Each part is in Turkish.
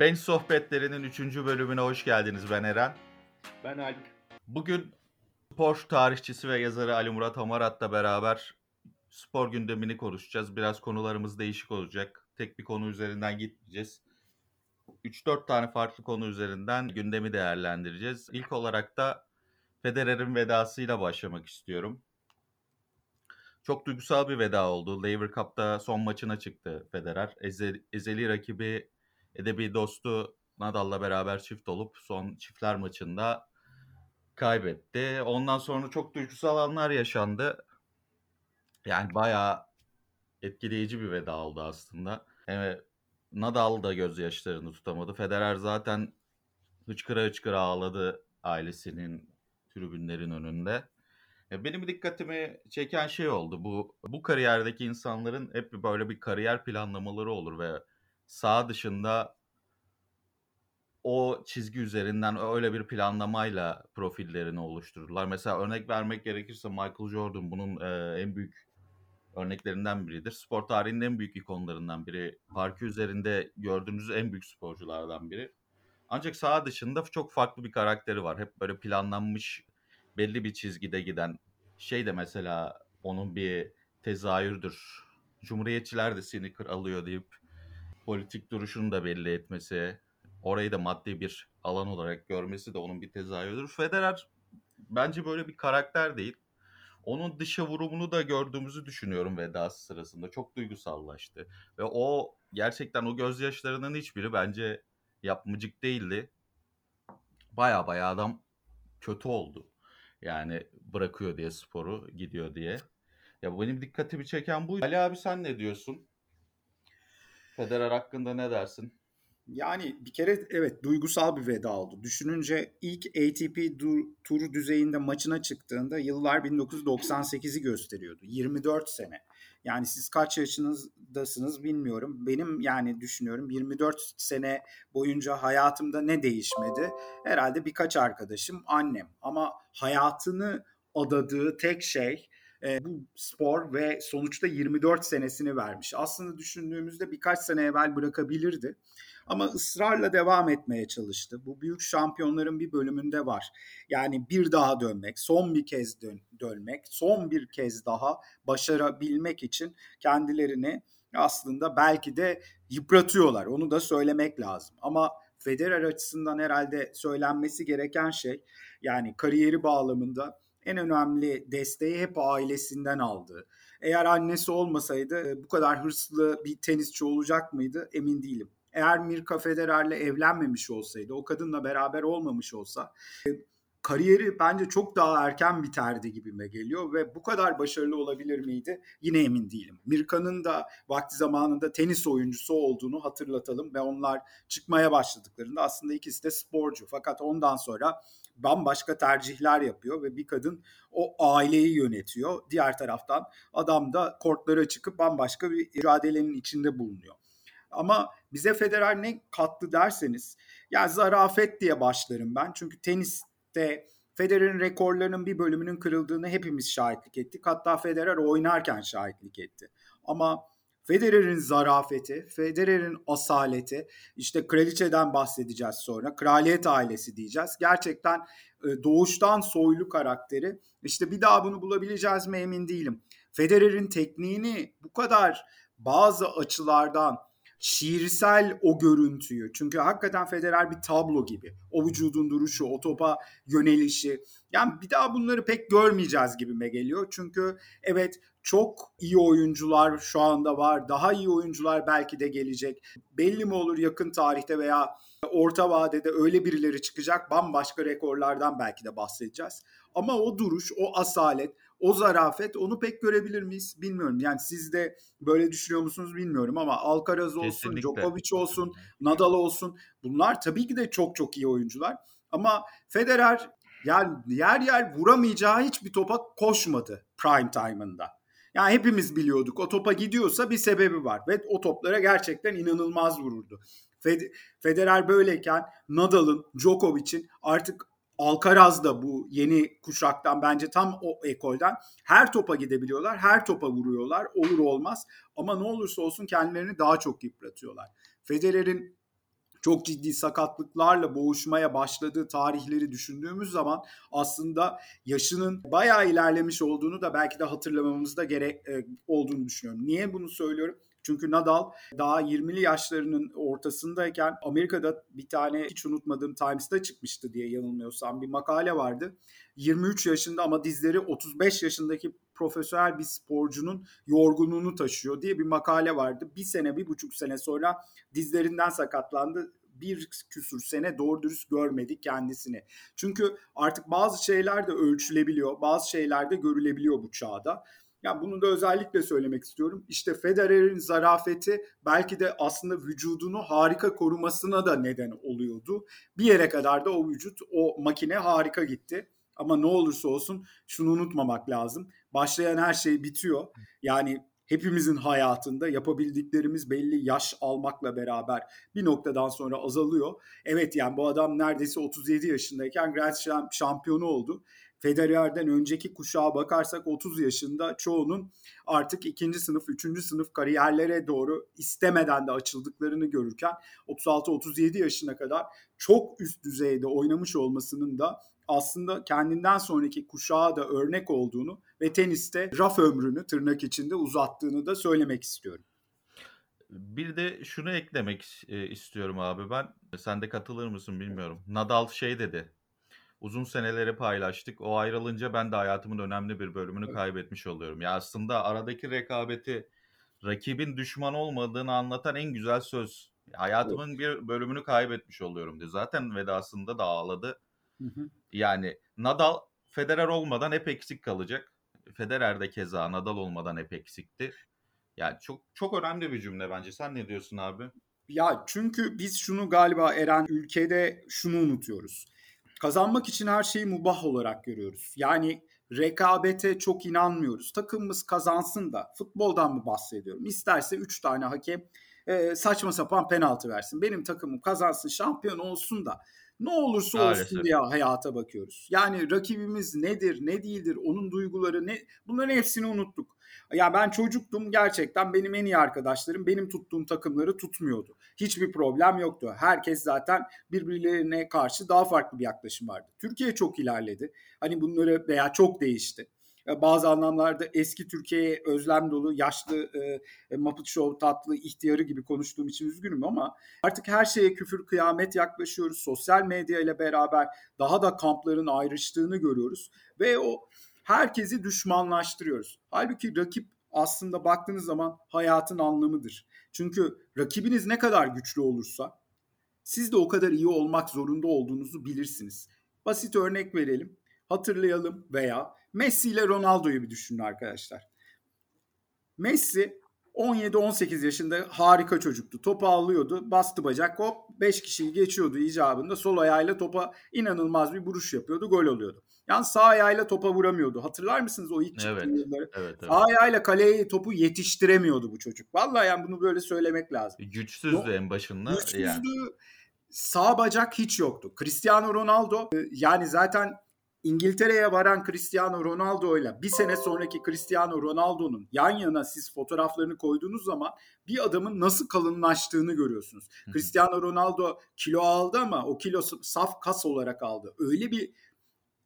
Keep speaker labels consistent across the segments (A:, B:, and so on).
A: Bench Sohbetlerinin 3. bölümüne hoş geldiniz. Ben Eren.
B: Ben Alp.
A: Bugün spor tarihçisi ve yazarı Ali Murat Hamarat'la beraber spor gündemini konuşacağız. Biraz konularımız değişik olacak. Tek bir konu üzerinden gitmeyeceğiz. 3-4 tane farklı konu üzerinden gündemi değerlendireceğiz. İlk olarak da Federer'in vedasıyla başlamak istiyorum. Çok duygusal bir veda oldu. Laver Cup'ta son maçına çıktı Federer. Eze, ezeli rakibi, edebi dostu Nadal'la beraber çift olup son çiftler maçında kaybetti. Ondan sonra çok duygusal anlar yaşandı. Yani bayağı etkileyici bir veda oldu aslında. Evet, Nadal da gözyaşlarını tutamadı. Federer zaten hıçkıra hıçkıra ağladı ailesinin tribünlerin önünde. Benim dikkatimi çeken şey oldu. Bu bu kariyerdeki insanların hep böyle bir kariyer planlamaları olur ve sağ dışında o çizgi üzerinden öyle bir planlamayla profillerini oluştururlar. Mesela örnek vermek gerekirse Michael Jordan bunun e, en büyük örneklerinden biridir. Spor tarihinin en büyük ikonlarından biri. Parkı üzerinde gördüğünüz en büyük sporculardan biri. Ancak sağ dışında çok farklı bir karakteri var. Hep böyle planlanmış belli bir çizgide giden şey de mesela onun bir tezahürdür. Cumhuriyetçiler de sneaker alıyor deyip politik duruşunu da belli etmesi, orayı da maddi bir alan olarak görmesi de onun bir tezahürüdür. Federer bence böyle bir karakter değil. Onun dışa vurumunu da gördüğümüzü düşünüyorum vedası sırasında. Çok duygusallaştı. Ve o gerçekten o gözyaşlarının hiçbiri bence yapmacık değildi. Baya baya adam kötü oldu. Yani bırakıyor diye sporu gidiyor diye. Ya benim dikkatimi çeken bu. Ali abi sen ne diyorsun? Federer hakkında ne dersin?
B: Yani bir kere evet duygusal bir veda oldu. Düşününce ilk ATP tur düzeyinde maçına çıktığında yıllar 1998'i gösteriyordu. 24 sene. Yani siz kaç yaşınızdasınız bilmiyorum. Benim yani düşünüyorum 24 sene boyunca hayatımda ne değişmedi? Herhalde birkaç arkadaşım, annem. Ama hayatını adadığı tek şey e, bu spor ve sonuçta 24 senesini vermiş. Aslında düşündüğümüzde birkaç sene evvel bırakabilirdi. Ama ısrarla devam etmeye çalıştı. Bu büyük şampiyonların bir bölümünde var. Yani bir daha dönmek, son bir kez dön dönmek, son bir kez daha başarabilmek için kendilerini aslında belki de yıpratıyorlar. Onu da söylemek lazım. Ama Federer açısından herhalde söylenmesi gereken şey yani kariyeri bağlamında en önemli desteği hep ailesinden aldı. Eğer annesi olmasaydı bu kadar hırslı bir tenisçi olacak mıydı emin değilim eğer Mirka Federer'le evlenmemiş olsaydı, o kadınla beraber olmamış olsa e, kariyeri bence çok daha erken biterdi gibime geliyor ve bu kadar başarılı olabilir miydi? Yine emin değilim. Mirka'nın da vakti zamanında tenis oyuncusu olduğunu hatırlatalım ve onlar çıkmaya başladıklarında aslında ikisi de sporcu. Fakat ondan sonra bambaşka tercihler yapıyor ve bir kadın o aileyi yönetiyor. Diğer taraftan adam da kortlara çıkıp bambaşka bir mücadelenin içinde bulunuyor. Ama bize Federer ne kattı derseniz ya zarafet diye başlarım ben. Çünkü teniste Federer'in rekorlarının bir bölümünün kırıldığını hepimiz şahitlik ettik. Hatta Federer oynarken şahitlik etti. Ama Federer'in zarafeti, Federer'in asaleti, işte kraliçeden bahsedeceğiz sonra, kraliyet ailesi diyeceğiz. Gerçekten e, doğuştan soylu karakteri. İşte bir daha bunu bulabileceğiz mi emin değilim. Federer'in tekniğini bu kadar bazı açılardan şiirsel o görüntüyü. Çünkü hakikaten Federer bir tablo gibi. O vücudun duruşu, o topa yönelişi. Yani bir daha bunları pek görmeyeceğiz gibime geliyor. Çünkü evet çok iyi oyuncular şu anda var. Daha iyi oyuncular belki de gelecek. Belli mi olur yakın tarihte veya orta vadede öyle birileri çıkacak. Bambaşka rekorlardan belki de bahsedeceğiz. Ama o duruş, o asalet, o zarafet onu pek görebilir miyiz bilmiyorum. Yani siz de böyle düşünüyor musunuz bilmiyorum ama Alcaraz olsun, Kesinlikle. Djokovic olsun, Nadal olsun bunlar tabii ki de çok çok iyi oyuncular. Ama Federer yani yer yer vuramayacağı hiçbir topa koşmadı prime time'ında. Yani hepimiz biliyorduk o topa gidiyorsa bir sebebi var ve o toplara gerçekten inanılmaz vururdu. Federer böyleyken Nadal'ın, Djokovic'in artık Alcaraz da bu yeni kuşaktan bence tam o ekolden her topa gidebiliyorlar. Her topa vuruyorlar. Olur olmaz. Ama ne olursa olsun kendilerini daha çok yıpratıyorlar. Federer'in çok ciddi sakatlıklarla boğuşmaya başladığı tarihleri düşündüğümüz zaman aslında yaşının bayağı ilerlemiş olduğunu da belki de hatırlamamızda gerek e, olduğunu düşünüyorum. Niye bunu söylüyorum? Çünkü Nadal daha 20'li yaşlarının ortasındayken Amerika'da bir tane hiç unutmadığım Times'ta çıkmıştı diye yanılmıyorsam bir makale vardı. 23 yaşında ama dizleri 35 yaşındaki profesyonel bir sporcunun yorgunluğunu taşıyor diye bir makale vardı. Bir sene, bir buçuk sene sonra dizlerinden sakatlandı bir küsur sene doğru dürüst görmedik kendisini. Çünkü artık bazı şeyler de ölçülebiliyor, bazı şeyler de görülebiliyor bu çağda. Ya bunu da özellikle söylemek istiyorum. İşte Federer'in zarafeti belki de aslında vücudunu harika korumasına da neden oluyordu. Bir yere kadar da o vücut, o makine harika gitti. Ama ne olursa olsun şunu unutmamak lazım. Başlayan her şey bitiyor. Yani hepimizin hayatında yapabildiklerimiz belli yaş almakla beraber bir noktadan sonra azalıyor. Evet yani bu adam neredeyse 37 yaşındayken Grand Slam şampiyonu oldu. Federer'den önceki kuşağa bakarsak 30 yaşında çoğunun artık ikinci sınıf, üçüncü sınıf kariyerlere doğru istemeden de açıldıklarını görürken 36-37 yaşına kadar çok üst düzeyde oynamış olmasının da aslında kendinden sonraki kuşağa da örnek olduğunu ve teniste raf ömrünü tırnak içinde uzattığını da söylemek istiyorum.
A: Bir de şunu eklemek e, istiyorum abi ben. Sen de katılır mısın bilmiyorum. Nadal şey dedi. Uzun seneleri paylaştık. O ayrılınca ben de hayatımın önemli bir bölümünü evet. kaybetmiş oluyorum. Ya aslında aradaki rekabeti rakibin düşman olmadığını anlatan en güzel söz. Hayatımın evet. bir bölümünü kaybetmiş oluyorum diye. Zaten vedasında da ağladı. Hı hı. Yani Nadal Federer olmadan hep eksik kalacak. Federer de keza Nadal olmadan hep eksikti. Yani çok çok önemli bir cümle bence. Sen ne diyorsun abi?
B: Ya çünkü biz şunu galiba Eren ülkede şunu unutuyoruz. Kazanmak için her şeyi mubah olarak görüyoruz. Yani rekabete çok inanmıyoruz. Takımımız kazansın da futboldan mı bahsediyorum? İsterse 3 tane hakem e, saçma sapan penaltı versin. Benim takımım kazansın, şampiyon olsun da ne olursa Maalesef. olsun diye hayata bakıyoruz. Yani rakibimiz nedir, ne değildir, onun duyguları ne bunların hepsini unuttuk. Ya ben çocuktum gerçekten benim en iyi arkadaşlarım benim tuttuğum takımları tutmuyordu. Hiçbir problem yoktu. Herkes zaten birbirlerine karşı daha farklı bir yaklaşım vardı. Türkiye çok ilerledi. Hani bunları veya çok değişti bazı anlamlarda eski Türkiye'ye özlem dolu, yaşlı e, e, Muppet Show tatlı ihtiyarı gibi konuştuğum için üzgünüm ama artık her şeye küfür kıyamet yaklaşıyoruz. Sosyal medya ile beraber daha da kampların ayrıştığını görüyoruz ve o herkesi düşmanlaştırıyoruz. Halbuki rakip aslında baktığınız zaman hayatın anlamıdır. Çünkü rakibiniz ne kadar güçlü olursa siz de o kadar iyi olmak zorunda olduğunuzu bilirsiniz. Basit örnek verelim, hatırlayalım veya Messi ile Ronaldo'yu bir düşünün arkadaşlar. Messi 17-18 yaşında harika çocuktu. Topu alıyordu, bastı bacak, hop 5 kişiyi geçiyordu icabında. Sol ayağıyla topa inanılmaz bir vuruş yapıyordu, gol oluyordu. Yani sağ ayağıyla topa vuramıyordu. Hatırlar mısınız o ilk evet, yılları? Evet, evet. Sağ ayağıyla kaleye topu yetiştiremiyordu bu çocuk. Vallahi yani bunu böyle söylemek lazım.
A: Güçsüzdü no, en başında.
B: Güçsüzdü. Yani. Sağ bacak hiç yoktu. Cristiano Ronaldo yani zaten İngiltere'ye varan Cristiano Ronaldo ile bir sene sonraki Cristiano Ronaldo'nun yan yana siz fotoğraflarını koyduğunuz zaman bir adamın nasıl kalınlaştığını görüyorsunuz. Cristiano Ronaldo kilo aldı ama o kilo saf kas olarak aldı. Öyle bir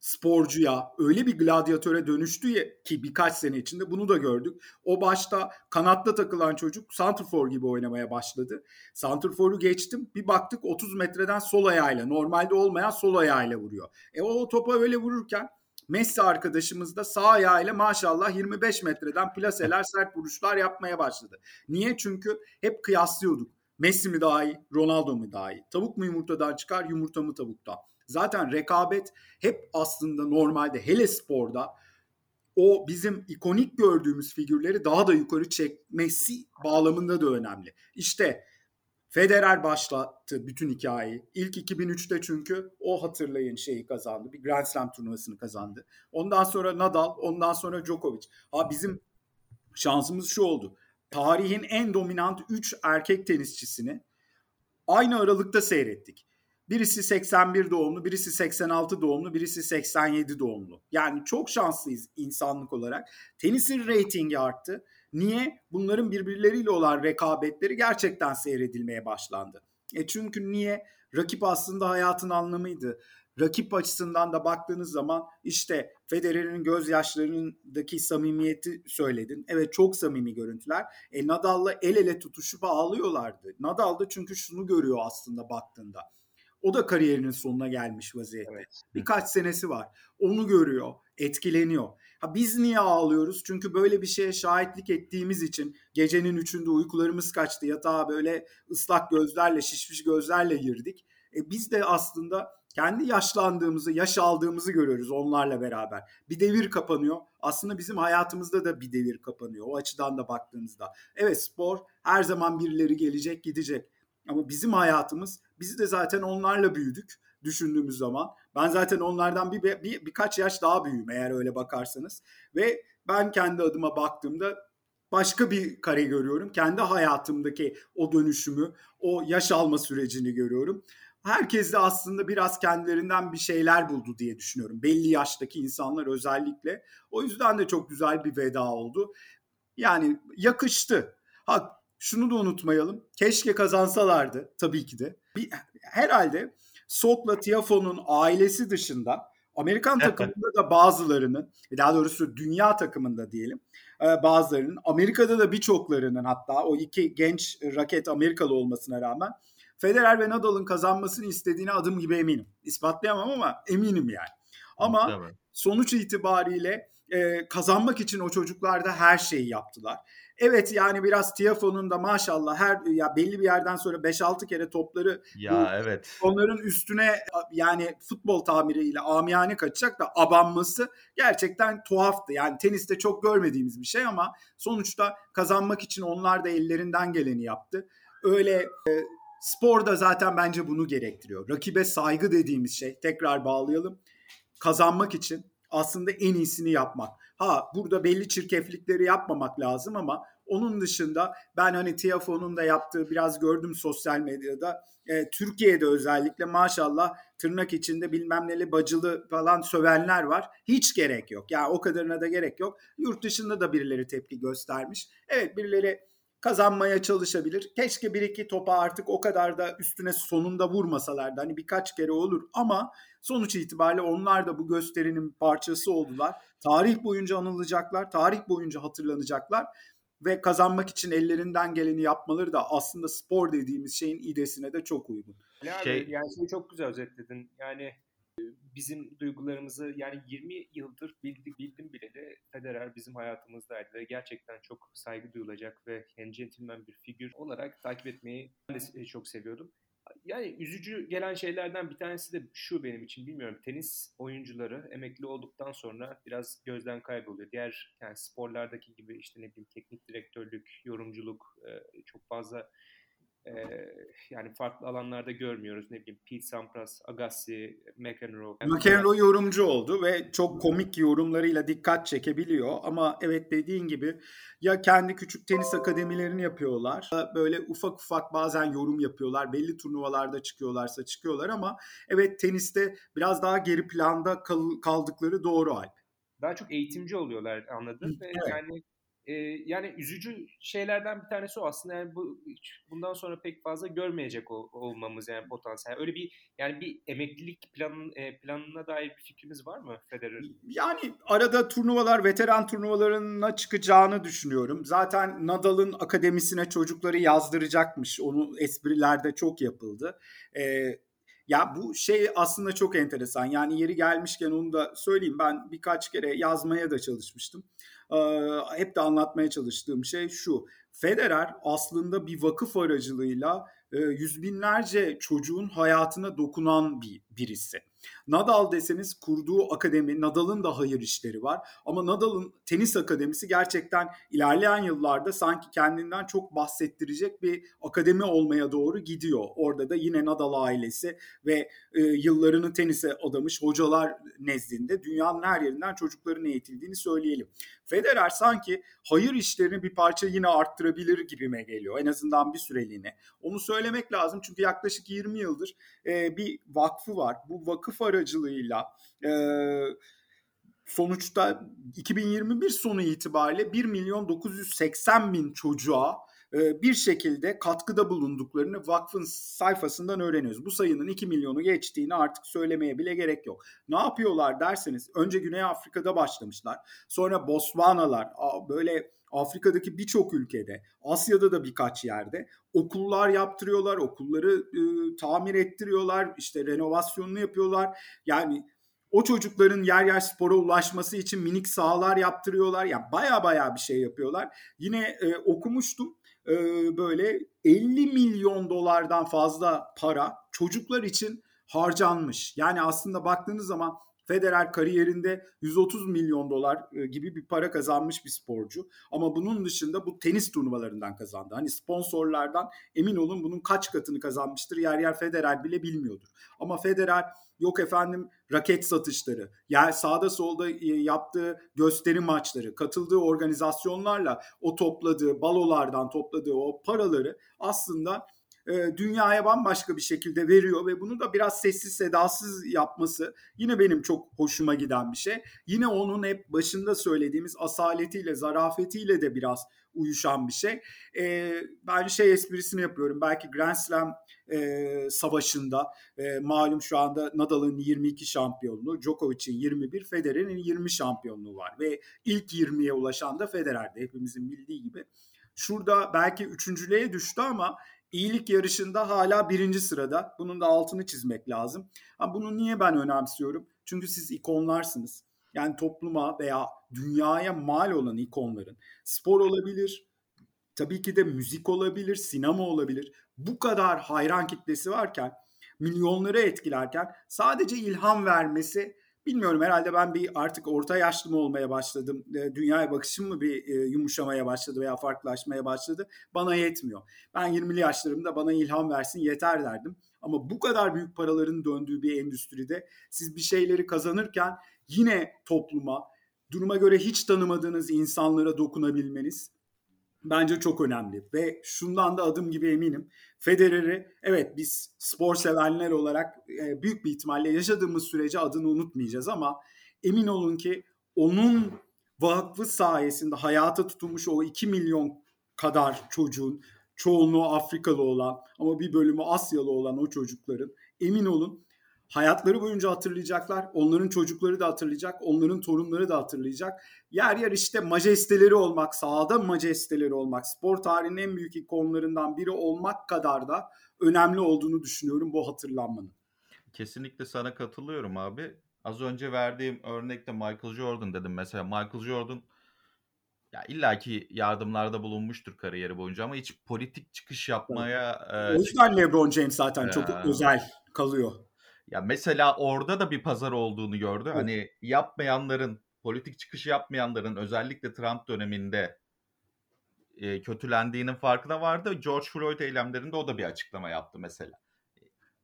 B: sporcuya, öyle bir gladyatöre dönüştü ki birkaç sene içinde bunu da gördük. O başta kanatta takılan çocuk Santrfor gibi oynamaya başladı. Santrfor'u geçtim. Bir baktık 30 metreden sol ayağıyla, normalde olmayan sol ayağıyla vuruyor. E o topa öyle vururken Messi arkadaşımız da sağ ayağıyla maşallah 25 metreden plaseler, sert vuruşlar yapmaya başladı. Niye? Çünkü hep kıyaslıyorduk. Messi mi daha iyi, Ronaldo mu daha iyi? Tavuk mu yumurtadan çıkar, yumurta mı tavuktan? Zaten rekabet hep aslında normalde hele sporda o bizim ikonik gördüğümüz figürleri daha da yukarı çekmesi bağlamında da önemli. İşte Federer başlattı bütün hikayeyi. İlk 2003'te çünkü o hatırlayın şeyi kazandı. Bir Grand Slam turnuvasını kazandı. Ondan sonra Nadal, ondan sonra Djokovic. Ha bizim şansımız şu oldu. Tarihin en dominant 3 erkek tenisçisini aynı aralıkta seyrettik. Birisi 81 doğumlu, birisi 86 doğumlu, birisi 87 doğumlu. Yani çok şanslıyız insanlık olarak. Tenisin reytingi arttı. Niye? Bunların birbirleriyle olan rekabetleri gerçekten seyredilmeye başlandı. E çünkü niye? Rakip aslında hayatın anlamıydı. Rakip açısından da baktığınız zaman işte Federer'in gözyaşlarındaki samimiyeti söyledin. Evet çok samimi görüntüler. E Nadal'la el ele tutuşup ağlıyorlardı. Nadal da çünkü şunu görüyor aslında baktığında. O da kariyerinin sonuna gelmiş vaziyette. Evet. Birkaç senesi var. Onu görüyor, etkileniyor. Ha biz niye ağlıyoruz? Çünkü böyle bir şeye şahitlik ettiğimiz için gecenin üçünde uykularımız kaçtı. Yatağa böyle ıslak gözlerle, şişmiş gözlerle girdik. E biz de aslında kendi yaşlandığımızı, yaş aldığımızı görüyoruz onlarla beraber. Bir devir kapanıyor. Aslında bizim hayatımızda da bir devir kapanıyor. O açıdan da baktığınızda. Evet spor her zaman birileri gelecek, gidecek. Ama bizim hayatımız, biz de zaten onlarla büyüdük düşündüğümüz zaman. Ben zaten onlardan bir, bir birkaç yaş daha büyüğüm eğer öyle bakarsanız. Ve ben kendi adıma baktığımda başka bir kare görüyorum. Kendi hayatımdaki o dönüşümü, o yaş alma sürecini görüyorum herkes de aslında biraz kendilerinden bir şeyler buldu diye düşünüyorum. Belli yaştaki insanlar özellikle. O yüzden de çok güzel bir veda oldu. Yani yakıştı. Ha şunu da unutmayalım. Keşke kazansalardı tabii ki de. Bir, herhalde Sok'la Tiafoe'nun ailesi dışında Amerikan takımında da bazılarının, daha doğrusu dünya takımında diyelim, bazılarının, Amerika'da da birçoklarının hatta o iki genç raket Amerikalı olmasına rağmen Federer ve Nadal'ın kazanmasını istediğine adım gibi eminim. İspatlayamam ama eminim yani. Ama Muhtemelen. sonuç itibariyle e, kazanmak için o çocuklar da her şeyi yaptılar. Evet yani biraz Tiafoe'nun da maşallah her ya belli bir yerden sonra 5-6 kere topları
A: ya bu, evet.
B: Onların üstüne yani futbol tamiriyle amiyane kaçacak da abanması gerçekten tuhaftı. Yani teniste çok görmediğimiz bir şey ama sonuçta kazanmak için onlar da ellerinden geleni yaptı. Öyle e, Spor da zaten bence bunu gerektiriyor. Rakibe saygı dediğimiz şey tekrar bağlayalım. Kazanmak için aslında en iyisini yapmak. Ha burada belli çirkeflikleri yapmamak lazım ama onun dışında ben hani Tiafoe'nun da yaptığı biraz gördüm sosyal medyada. E, Türkiye'de özellikle maşallah tırnak içinde bilmem neli bacılı falan sövenler var. Hiç gerek yok. Ya yani o kadarına da gerek yok. Yurt dışında da birileri tepki göstermiş. Evet birileri kazanmaya çalışabilir. Keşke bir iki topa artık o kadar da üstüne sonunda vurmasalardı. Hani birkaç kere olur ama sonuç itibariyle onlar da bu gösterinin parçası oldular. Tarih boyunca anılacaklar, tarih boyunca hatırlanacaklar ve kazanmak için ellerinden geleni yapmaları da aslında spor dediğimiz şeyin idesine de çok uygun.
C: Yani, şey... yani şeyi çok güzel özetledin. Yani bizim duygularımızı yani 20 yıldır bildik, bildim bile de Federer bizim hayatımızdaydı ve gerçekten çok saygı duyulacak ve yani centilmen bir figür olarak takip etmeyi ben de çok seviyordum. Yani üzücü gelen şeylerden bir tanesi de şu benim için bilmiyorum. Tenis oyuncuları emekli olduktan sonra biraz gözden kayboluyor. Diğer yani sporlardaki gibi işte ne bileyim teknik direktörlük, yorumculuk çok fazla yani farklı alanlarda görmüyoruz. Ne bileyim Pete Sampras, Agassi, McEnroe.
B: McEnroe yorumcu oldu ve çok komik yorumlarıyla dikkat çekebiliyor. Ama evet dediğin gibi ya kendi küçük tenis akademilerini yapıyorlar. Böyle ufak ufak bazen yorum yapıyorlar. Belli turnuvalarda çıkıyorlarsa çıkıyorlar ama evet teniste biraz daha geri planda kaldıkları doğru Alp.
C: Daha çok eğitimci oluyorlar anladın. Evet. Yani e, yani üzücü şeylerden bir tanesi o aslında yani bu bundan sonra pek fazla görmeyecek ol, olmamız yani potansiyel. Öyle bir yani bir emeklilik planın e, planına dair bir fikrimiz var mı Federer?
B: Yani arada turnuvalar veteran turnuvalarına çıkacağını düşünüyorum. Zaten Nadal'ın akademisine çocukları yazdıracakmış. Onu esprilerde çok yapıldı. Ee, ya bu şey aslında çok enteresan. Yani yeri gelmişken onu da söyleyeyim. Ben birkaç kere yazmaya da çalışmıştım hep de anlatmaya çalıştığım şey şu. Federer aslında bir vakıf aracılığıyla yüz binlerce çocuğun hayatına dokunan bir birisi. Nadal deseniz kurduğu akademi, Nadal'ın da hayır işleri var. Ama Nadal'ın tenis akademisi gerçekten ilerleyen yıllarda sanki kendinden çok bahsettirecek bir akademi olmaya doğru gidiyor. Orada da yine Nadal ailesi ve e, yıllarını tenise adamış hocalar nezdinde dünyanın her yerinden çocukların eğitildiğini söyleyelim. Federer sanki hayır işlerini bir parça yine arttırabilir gibime geliyor. En azından bir süreliğine. Onu söylemek lazım çünkü yaklaşık 20 yıldır e, bir vakfı var. Bu vakıf aracılığıyla e, sonuçta 2021 sonu itibariyle 1 milyon 980 bin çocuğa bir şekilde katkıda bulunduklarını vakfın sayfasından öğreniyoruz. Bu sayının 2 milyonu geçtiğini artık söylemeye bile gerek yok. Ne yapıyorlar derseniz önce Güney Afrika'da başlamışlar. Sonra Botswana'lar böyle Afrika'daki birçok ülkede, Asya'da da birkaç yerde okullar yaptırıyorlar, okulları e, tamir ettiriyorlar, işte renovasyonunu yapıyorlar. Yani o çocukların yer yer spora ulaşması için minik sahalar yaptırıyorlar. Yani baya baya bir şey yapıyorlar. Yine e, okumuştum e, böyle 50 milyon dolardan fazla para çocuklar için harcanmış. Yani aslında baktığınız zaman Federer kariyerinde 130 milyon dolar e, gibi bir para kazanmış bir sporcu. Ama bunun dışında bu tenis turnuvalarından kazandı. Hani sponsorlardan emin olun bunun kaç katını kazanmıştır yer yer Federer bile bilmiyordur. Ama Federer yok efendim raket satışları, yani sağda solda e, yaptığı gösteri maçları, katıldığı organizasyonlarla o topladığı balolardan topladığı o paraları aslında e, dünyaya bambaşka bir şekilde veriyor ve bunu da biraz sessiz sedasız yapması yine benim çok hoşuma giden bir şey. Yine onun hep başında söylediğimiz asaletiyle, zarafetiyle de biraz uyuşan bir şey. E, ben şey esprisini yapıyorum. Belki Grand Slam e, savaşında e, malum şu anda Nadal'ın 22 şampiyonluğu, Djokovic'in 21, Federer'in 20 şampiyonluğu var ve ilk 20'ye ulaşan da Federer'de hepimizin bildiği gibi. Şurada belki üçüncülüğe düştü ama iyilik yarışında hala birinci sırada. Bunun da altını çizmek lazım. Ha, bunu niye ben önemsiyorum? Çünkü siz ikonlarsınız. Yani topluma veya dünyaya mal olan ikonların spor olabilir, tabii ki de müzik olabilir, sinema olabilir. Bu kadar hayran kitlesi varken, milyonları etkilerken sadece ilham vermesi Bilmiyorum herhalde ben bir artık orta yaşlı mı olmaya başladım. E, dünyaya bakışım mı bir e, yumuşamaya başladı veya farklılaşmaya başladı. Bana yetmiyor. Ben 20'li yaşlarımda bana ilham versin yeter derdim. Ama bu kadar büyük paraların döndüğü bir endüstride siz bir şeyleri kazanırken yine topluma, duruma göre hiç tanımadığınız insanlara dokunabilmeniz bence çok önemli. Ve şundan da adım gibi eminim. Federer'i evet biz spor sevenler olarak e, büyük bir ihtimalle yaşadığımız sürece adını unutmayacağız ama emin olun ki onun vakfı sayesinde hayata tutulmuş o 2 milyon kadar çocuğun çoğunluğu Afrikalı olan ama bir bölümü Asyalı olan o çocukların emin olun hayatları boyunca hatırlayacaklar. Onların çocukları da hatırlayacak, onların torunları da hatırlayacak. Yer yer işte majesteleri olmak, sahada majesteleri olmak, spor tarihinin en büyük ikonlarından biri olmak kadar da önemli olduğunu düşünüyorum bu hatırlanmanın.
A: Kesinlikle sana katılıyorum abi. Az önce verdiğim örnekte Michael Jordan dedim. Mesela Michael Jordan ya illaki yardımlarda bulunmuştur kariyeri boyunca ama hiç politik çıkış yapmaya...
B: Evet. E, o yüzden LeBron James zaten çok e, özel kalıyor.
A: Ya mesela orada da bir pazar olduğunu gördü. Evet. Hani yapmayanların, politik çıkış yapmayanların özellikle Trump döneminde e, kötülendiğinin farkına vardı. George Floyd eylemlerinde o da bir açıklama yaptı mesela.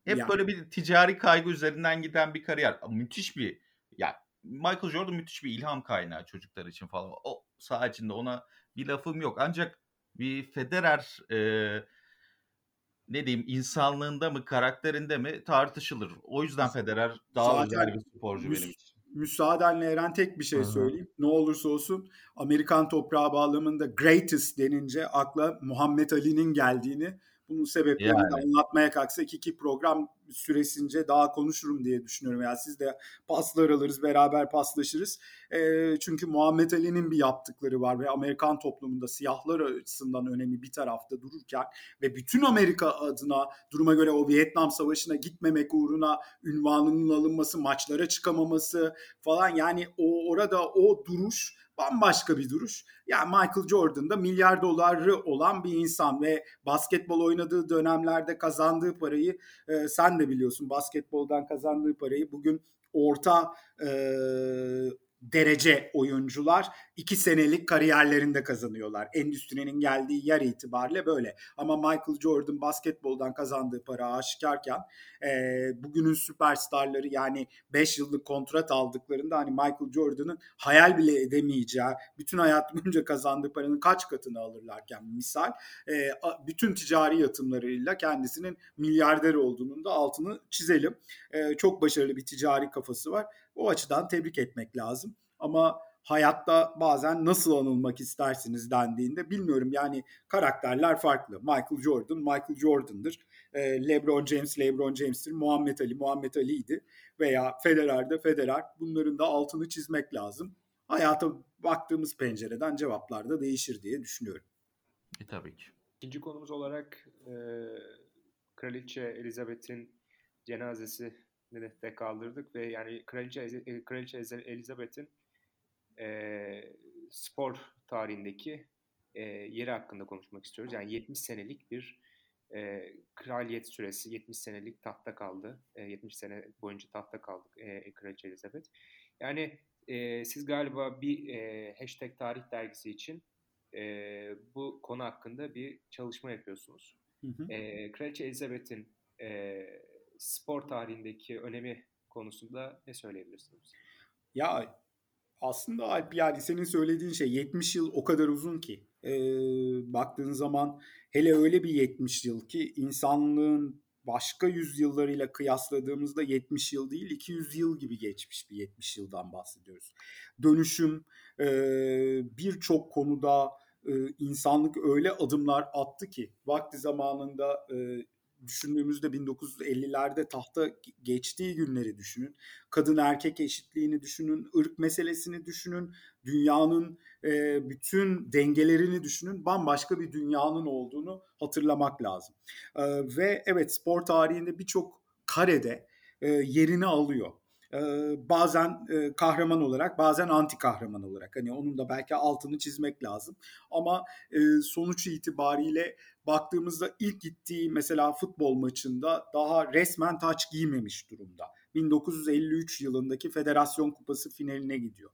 A: Hep ya. böyle bir ticari kaygı üzerinden giden bir kariyer. Müthiş bir ya Michael Jordan müthiş bir ilham kaynağı çocuklar için falan. O saha içinde ona bir lafım yok. Ancak bir Federer e, ne diyeyim insanlığında mı karakterinde mi tartışılır. O yüzden Federer daha Zaten özel bir sporcu benim için.
B: Müsaadenle Eren tek bir şey Hı-hı. söyleyeyim. Ne olursa olsun Amerikan toprağı bağlamında greatest denince akla Muhammed Ali'nin geldiğini bunun sebeplerini yani. anlatmaya kalksak iki program süresince daha konuşurum diye düşünüyorum. Yani siz de paslar alırız, beraber paslaşırız. E, çünkü Muhammed Ali'nin bir yaptıkları var ve Amerikan toplumunda siyahlar açısından önemi bir tarafta dururken ve bütün Amerika adına duruma göre o Vietnam Savaşı'na gitmemek uğruna ünvanının alınması, maçlara çıkamaması falan yani o orada o duruş bambaşka bir duruş. Yani Michael Jordan da milyar doları olan bir insan ve basketbol oynadığı dönemlerde kazandığı parayı e, sen de biliyorsun basketboldan kazandığı parayı bugün orta e, derece oyuncular iki senelik kariyerlerinde kazanıyorlar. Endüstrinin geldiği yer itibariyle böyle. Ama Michael Jordan basketboldan kazandığı para aşikarken e, bugünün süperstarları yani 5 yıllık kontrat aldıklarında hani Michael Jordan'ın hayal bile edemeyeceği bütün hayat boyunca kazandığı paranın kaç katını alırlarken misal e, bütün ticari yatımlarıyla kendisinin milyarder olduğunun da altını çizelim. E, çok başarılı bir ticari kafası var. O açıdan tebrik etmek lazım. Ama hayatta bazen nasıl anılmak istersiniz dendiğinde bilmiyorum yani karakterler farklı. Michael Jordan Michael Jordan'dır. E, LeBron James LeBron James'tir. Muhammed Ali Muhammed Ali'ydi veya Federer de Federer. Bunların da altını çizmek lazım. Hayata baktığımız pencereden cevaplar da değişir diye düşünüyorum.
A: E, tabii ki.
C: İkinci konumuz olarak e, Kraliçe Elizabeth'in cenazesi de kaldırdık ve yani Kraliçe, Kraliçe Elizabeth'in e, spor tarihindeki e, yeri hakkında konuşmak istiyoruz. Yani 70 senelik bir e, kraliyet süresi, 70 senelik tahta kaldı. E, 70 sene boyunca tahta kaldık e, Kraliçe Elizabeth. Yani e, siz galiba bir e, hashtag tarih dergisi için e, bu konu hakkında bir çalışma yapıyorsunuz. Hı hı. E, Kraliçe Elizabeth'in e, spor tarihindeki önemi konusunda ne söyleyebilirsiniz?
B: Ya aslında Alp yani senin söylediğin şey 70 yıl o kadar uzun ki e, baktığın zaman hele öyle bir 70 yıl ki insanlığın başka yüzyıllarıyla kıyasladığımızda 70 yıl değil 200 yıl gibi geçmiş bir 70 yıldan bahsediyoruz. Dönüşüm e, birçok konuda e, insanlık öyle adımlar attı ki vakti zamanında e, düşündüğümüzde 1950'lerde tahta geçtiği günleri düşünün. Kadın erkek eşitliğini düşünün, ırk meselesini düşünün, dünyanın e, bütün dengelerini düşünün. Bambaşka bir dünyanın olduğunu hatırlamak lazım. E, ve evet spor tarihinde birçok karede e, yerini alıyor. Bazen kahraman olarak bazen anti kahraman olarak hani onun da belki altını çizmek lazım ama sonuç itibariyle baktığımızda ilk gittiği mesela futbol maçında daha resmen taç giymemiş durumda. 1953 yılındaki Federasyon Kupası finaline gidiyor.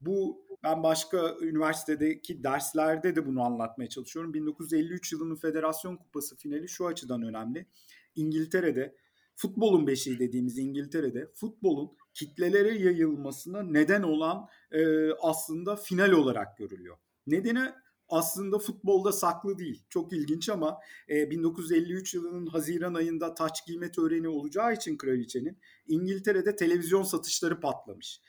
B: Bu ben başka üniversitedeki derslerde de bunu anlatmaya çalışıyorum. 1953 yılının Federasyon Kupası finali şu açıdan önemli. İngiltere'de futbolun beşiği dediğimiz İngiltere'de futbolun kitlelere yayılmasına neden olan e, aslında final olarak görülüyor. Nedeni aslında futbolda saklı değil. Çok ilginç ama e, 1953 yılının Haziran ayında taç giyme töreni olacağı için kraliçenin İngiltere'de televizyon satışları patlamış.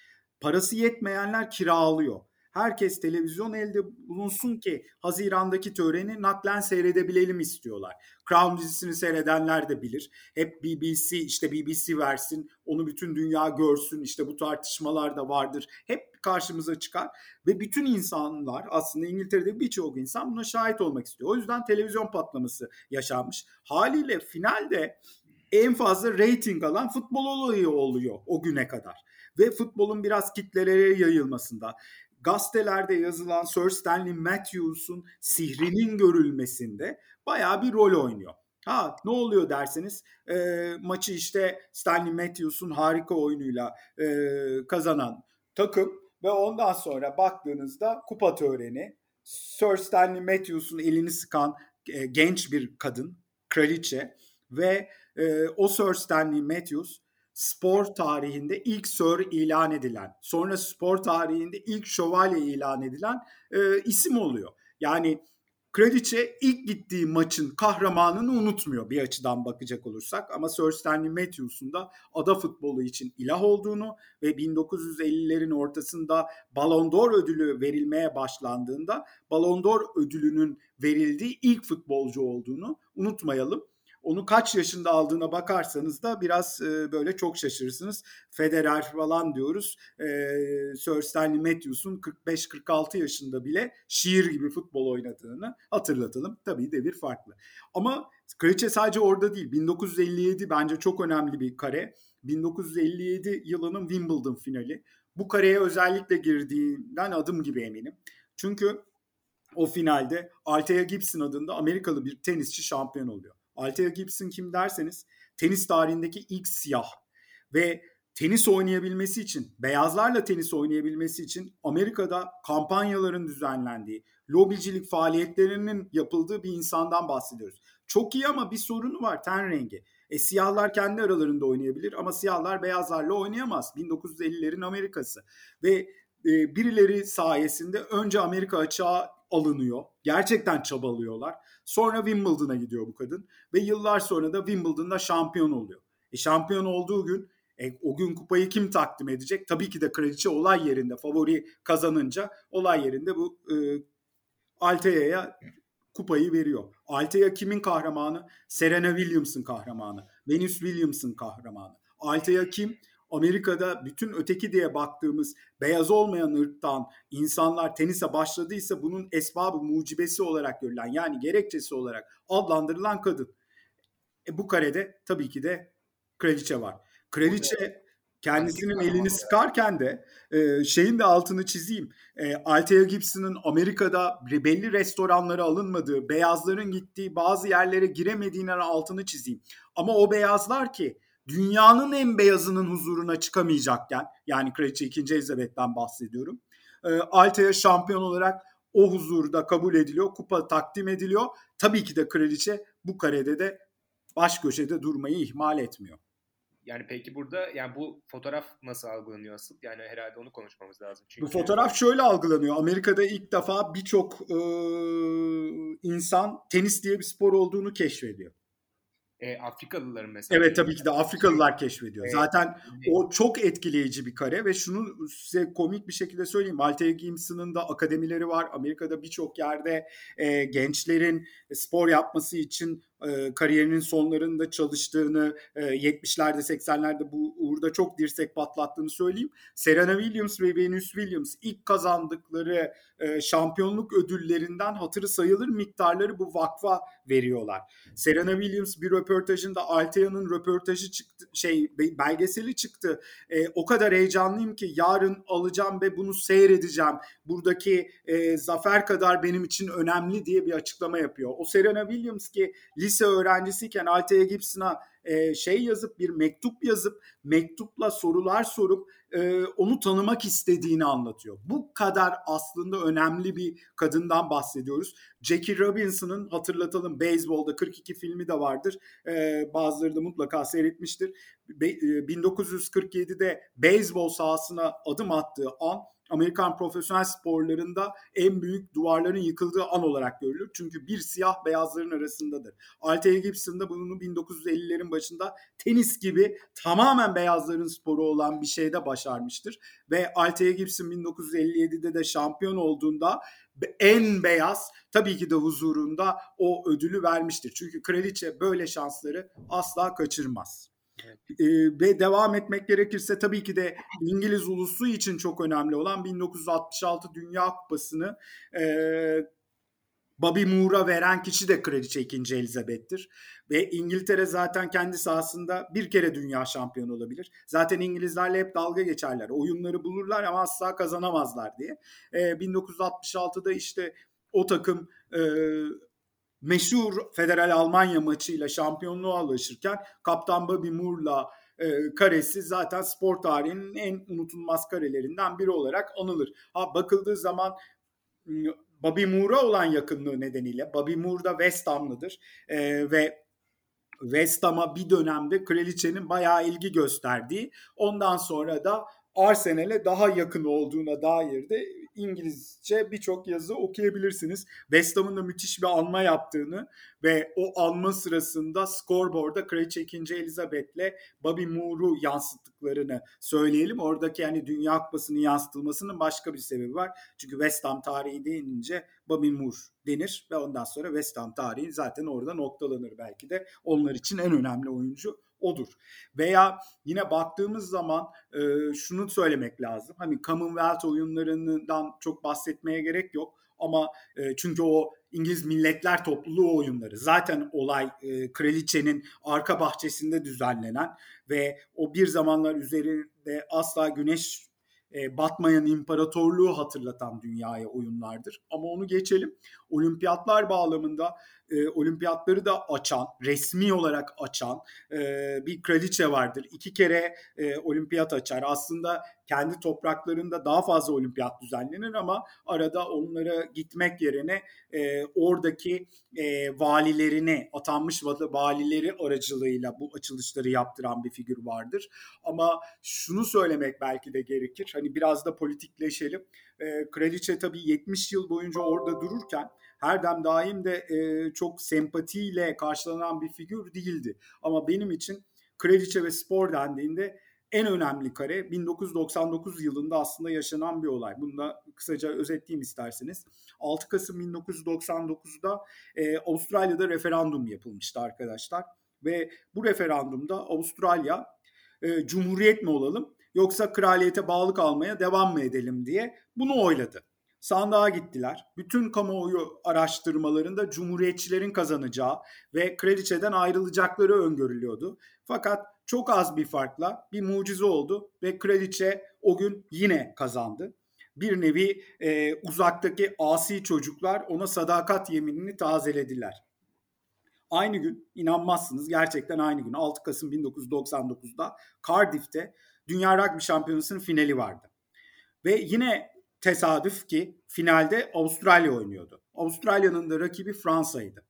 B: Parası yetmeyenler kiralıyor. Herkes televizyon elde bulunsun ki Haziran'daki töreni naklen seyredebilelim istiyorlar. Crown dizisini seyredenler de bilir. Hep BBC işte BBC versin, onu bütün dünya görsün. İşte bu tartışmalar da vardır. Hep karşımıza çıkar ve bütün insanlar aslında İngiltere'de birçok insan buna şahit olmak istiyor. O yüzden televizyon patlaması yaşanmış. Haliyle finalde en fazla rating alan futbol olayı oluyor o güne kadar ve futbolun biraz kitlelere yayılmasında, gazetelerde yazılan Sir Stanley Matthews'un sihrinin görülmesinde bayağı bir rol oynuyor. Ha ne oluyor derseniz e, maçı işte Stanley Matthews'un harika oyunuyla e, kazanan takım ve ondan sonra baktığınızda kupa töreni Sir Stanley Matthews'un elini sıkan e, genç bir kadın kraliçe ve e, o Sir Stanley Matthews spor tarihinde ilk sir ilan edilen, sonra spor tarihinde ilk şövalye ilan edilen e, isim oluyor. Yani Kraliçe ilk gittiği maçın kahramanını unutmuyor bir açıdan bakacak olursak ama Sir Stanley Matthews'un da ada futbolu için ilah olduğunu ve 1950'lerin ortasında Ballon d'Or ödülü verilmeye başlandığında Ballon d'Or ödülünün verildiği ilk futbolcu olduğunu unutmayalım. Onu kaç yaşında aldığına bakarsanız da biraz e, böyle çok şaşırırsınız. Federer falan diyoruz. E, Sir Stanley Matthews'un 45-46 yaşında bile şiir gibi futbol oynadığını hatırlatalım. Tabii devir farklı. Ama Kraliçe sadece orada değil. 1957 bence çok önemli bir kare. 1957 yılının Wimbledon finali. Bu kareye özellikle girdiğinden adım gibi eminim. Çünkü o finalde Althea Gibson adında Amerikalı bir tenisçi şampiyon oluyor. Althea Gibson kim derseniz tenis tarihindeki ilk siyah ve tenis oynayabilmesi için, beyazlarla tenis oynayabilmesi için Amerika'da kampanyaların düzenlendiği, lobicilik faaliyetlerinin yapıldığı bir insandan bahsediyoruz. Çok iyi ama bir sorunu var ten rengi. E, siyahlar kendi aralarında oynayabilir ama siyahlar beyazlarla oynayamaz. 1950'lerin Amerikası ve e, birileri sayesinde önce Amerika açığa alınıyor. Gerçekten çabalıyorlar. Sonra Wimbledon'a gidiyor bu kadın ve yıllar sonra da Wimbledon'da şampiyon oluyor. E şampiyon olduğu gün E, o gün kupayı kim takdim edecek? Tabii ki de kraliçe olay yerinde favori kazanınca olay yerinde bu e, Altea'ya kupayı veriyor. Altea kimin kahramanı? Serena Williams'ın kahramanı. Venus Williams'ın kahramanı. Altea kim? Amerika'da bütün öteki diye baktığımız beyaz olmayan ırktan insanlar tenise başladıysa bunun esbabı mucibesi olarak görülen yani gerekçesi olarak adlandırılan kadın. E bu karede tabii ki de kraliçe var. Kraliçe kendisinin elini sıkarken de e, şeyin de altını çizeyim. E, Althea Gibson'ın Amerika'da belli restoranlara alınmadığı, beyazların gittiği bazı yerlere giremediğinin altını çizeyim. Ama o beyazlar ki dünyanın en beyazının huzuruna çıkamayacakken yani Kraliçe 2. Elizabeth'ten bahsediyorum. E, Althea şampiyon olarak o huzurda kabul ediliyor. Kupa takdim ediliyor. Tabii ki de kraliçe bu karede de baş köşede durmayı ihmal etmiyor.
C: Yani peki burada yani bu fotoğraf nasıl algılanıyor asıl? Yani herhalde onu konuşmamız lazım. Çünkü...
B: Bu fotoğraf şöyle algılanıyor. Amerika'da ilk defa birçok e, insan tenis diye bir spor olduğunu keşfediyor.
C: E, Afrikalıların mesela.
B: Evet tabii ki de Afrikalılar keşfediyor. Evet. Zaten o çok etkileyici bir kare ve şunu size komik bir şekilde söyleyeyim. Althea Gibson'ın da akademileri var. Amerika'da birçok yerde e, gençlerin spor yapması için e, kariyerinin sonlarında çalıştığını, e, 70'lerde 80'lerde bu uğurda çok dirsek patlattığını söyleyeyim. Serena Williams ve Venus Williams ilk kazandıkları e, şampiyonluk ödüllerinden hatırı sayılır miktarları bu vakfa veriyorlar. Serena Williams bir röportajında Altea'nın röportajı çıktı, şey belgeseli çıktı. E, o kadar heyecanlıyım ki yarın alacağım ve bunu seyredeceğim. Buradaki e, zafer kadar benim için önemli diye bir açıklama yapıyor. O Serena Williams ki lise öğrencisiyken Althea Gibson'a e, şey yazıp bir mektup yazıp mektupla sorular sorup e, onu tanımak istediğini anlatıyor. Bu kadar aslında önemli bir kadından bahsediyoruz. Jackie Robinson'ın hatırlatalım beyzbolda 42 filmi de vardır. E, bazıları da mutlaka seyretmiştir. Be, e, 1947'de beyzbol sahasına adım attığı an Amerikan profesyonel sporlarında en büyük duvarların yıkıldığı an olarak görülür. Çünkü bir siyah beyazların arasındadır. Althea Gibson da bunu 1950'lerin başında tenis gibi tamamen beyazların sporu olan bir şeyde başarmıştır. Ve Althea Gibson 1957'de de şampiyon olduğunda en beyaz tabii ki de huzurunda o ödülü vermiştir. Çünkü kraliçe böyle şansları asla kaçırmaz. Ee, ve devam etmek gerekirse tabii ki de İngiliz ulusu için çok önemli olan 1966 Dünya Kupası'nı e, Bobby Moore'a veren kişi de Kraliçe 2. Elizabeth'tir. Ve İngiltere zaten kendi sahasında bir kere dünya şampiyonu olabilir. Zaten İngilizlerle hep dalga geçerler. Oyunları bulurlar ama asla kazanamazlar diye. E, 1966'da işte o takım e, meşhur Federal Almanya maçıyla şampiyonluğa ulaşırken Kaptan Bobby Moore'la e, karesi zaten spor tarihinin en unutulmaz karelerinden biri olarak anılır. Ha bakıldığı zaman ıı, Bobby Moore'a olan yakınlığı nedeniyle Bobby Moore da West Ham'lıdır e, ve West Ham'a bir dönemde kraliçenin bayağı ilgi gösterdiği ondan sonra da Arsenal'e daha yakın olduğuna dair de İngilizce birçok yazı okuyabilirsiniz. West Ham'ın da müthiş bir anma yaptığını ve o anma sırasında scoreboard'a Kraliçe 2. Elizabeth'le Bobby Moore'u yansıttıklarını söyleyelim. Oradaki yani Dünya Kupası'nın yansıtılmasının başka bir sebebi var. Çünkü West Ham tarihi deyince Bobby Moore denir ve ondan sonra West Ham tarihi zaten orada noktalanır belki de. Onlar için en önemli oyuncu odur. Veya yine baktığımız zaman e, şunu söylemek lazım. Hani Commonwealth oyunlarından çok bahsetmeye gerek yok. Ama e, çünkü o İngiliz Milletler Topluluğu oyunları zaten olay e, kraliçenin arka bahçesinde düzenlenen ve o bir zamanlar üzerinde asla güneş e, batmayan imparatorluğu hatırlatan dünyaya oyunlardır. Ama onu geçelim. Olimpiyatlar bağlamında e, olimpiyatları da açan, resmi olarak açan e, bir kraliçe vardır. İki kere e, olimpiyat açar. Aslında kendi topraklarında daha fazla olimpiyat düzenlenir ama arada onlara gitmek yerine e, oradaki e, valilerini, atanmış valileri aracılığıyla bu açılışları yaptıran bir figür vardır. Ama şunu söylemek belki de gerekir. Hani biraz da politikleşelim. E, kraliçe tabii 70 yıl boyunca orada dururken her dem daim de e, çok sempatiyle karşılanan bir figür değildi. Ama benim için kraliçe ve spor dendiğinde en önemli kare 1999 yılında aslında yaşanan bir olay. Bunu da kısaca özetleyeyim isterseniz. 6 Kasım 1999'da e, Avustralya'da referandum yapılmıştı arkadaşlar. Ve bu referandumda Avustralya e, cumhuriyet mi olalım yoksa kraliyete bağlı kalmaya devam mı edelim diye bunu oyladı. Sandığa gittiler. Bütün kamuoyu araştırmalarında cumhuriyetçilerin kazanacağı ve kraliçeden ayrılacakları öngörülüyordu. Fakat çok az bir farkla bir mucize oldu ve kraliçe o gün yine kazandı. Bir nevi e, uzaktaki asi çocuklar ona sadakat yeminini tazelediler. Aynı gün inanmazsınız gerçekten aynı gün 6 Kasım 1999'da Cardiff'te Dünya Rugby Şampiyonası'nın finali vardı. Ve yine tesadüf ki finalde Avustralya oynuyordu. Avustralya'nın da rakibi Fransa'ydı.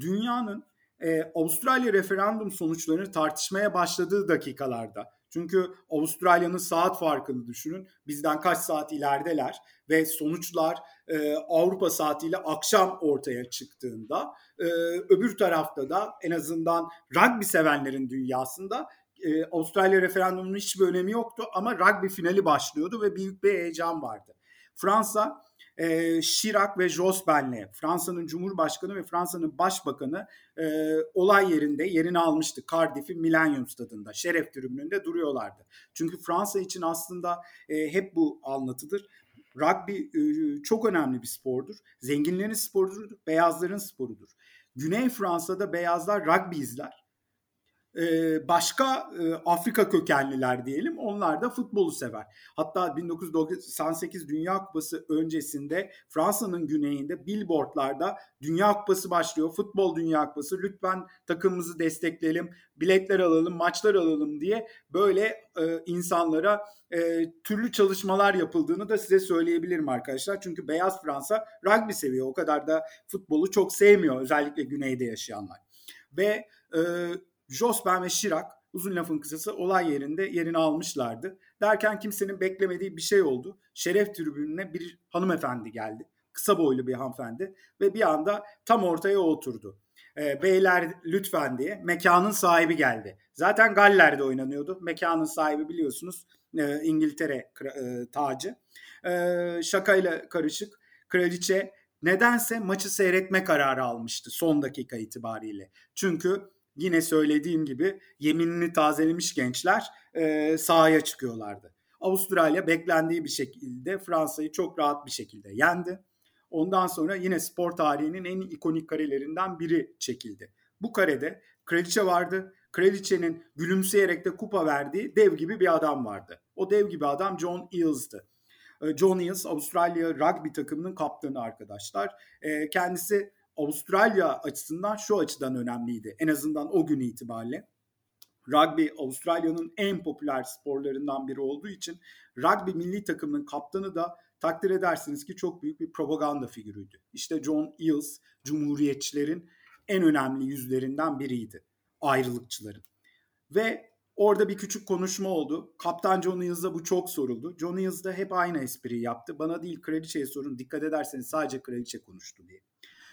B: Dünyanın e, Avustralya referandum sonuçlarını tartışmaya başladığı dakikalarda çünkü Avustralya'nın saat farkını düşünün. Bizden kaç saat ilerideler ve sonuçlar e, Avrupa saatiyle akşam ortaya çıktığında e, öbür tarafta da en azından rugby sevenlerin dünyasında e, Avustralya referandumunun hiçbir önemi yoktu ama rugby finali başlıyordu ve büyük bir heyecan vardı. Fransa e, Chirac ve Jospin'le Fransa'nın Cumhurbaşkanı ve Fransa'nın Başbakanı e, olay yerinde yerini almıştı. Cardiff'in Millennium Stadında şeref tribününde duruyorlardı. Çünkü Fransa için aslında e, hep bu anlatıdır. Rugby e, çok önemli bir spordur. Zenginlerin sporudur, beyazların sporudur. Güney Fransa'da beyazlar rugby izler başka Afrika kökenliler diyelim onlar da futbolu sever. Hatta 1998 Dünya Kupası öncesinde Fransa'nın güneyinde billboardlarda Dünya Kupası başlıyor. Futbol Dünya Kupası lütfen takımımızı destekleyelim, biletler alalım, maçlar alalım diye böyle insanlara türlü çalışmalar yapıldığını da size söyleyebilirim arkadaşlar. Çünkü Beyaz Fransa rugby seviyor. O kadar da futbolu çok sevmiyor özellikle güneyde yaşayanlar. Ve Jospin ve Chirac uzun lafın kısası olay yerinde yerini almışlardı. Derken kimsenin beklemediği bir şey oldu. Şeref tribününe bir hanımefendi geldi. Kısa boylu bir hanımefendi ve bir anda tam ortaya oturdu. E, beyler lütfen diye mekanın sahibi geldi. Zaten Galler'de oynanıyordu. Mekanın sahibi biliyorsunuz e, İngiltere e, tacı. E, şakayla karışık kraliçe nedense maçı seyretme kararı almıştı son dakika itibariyle. Çünkü yine söylediğim gibi yeminini tazelemiş gençler e, sahaya çıkıyorlardı. Avustralya beklendiği bir şekilde Fransa'yı çok rahat bir şekilde yendi. Ondan sonra yine spor tarihinin en ikonik karelerinden biri çekildi. Bu karede kraliçe vardı. Kraliçenin gülümseyerek de kupa verdiği dev gibi bir adam vardı. O dev gibi adam John Eales'tı. John Eales Avustralya rugby takımının kaptanı arkadaşlar. Kendisi Avustralya açısından şu açıdan önemliydi. En azından o gün itibariyle. Rugby Avustralya'nın en popüler sporlarından biri olduğu için rugby milli takımının kaptanı da takdir edersiniz ki çok büyük bir propaganda figürüydü. İşte John Eales Cumhuriyetçilerin en önemli yüzlerinden biriydi. Ayrılıkçıların. Ve orada bir küçük konuşma oldu. Kaptan John Eales'a bu çok soruldu. John Eales da hep aynı espriyi yaptı. Bana değil kraliçeye sorun dikkat ederseniz sadece kraliçe konuştu diye.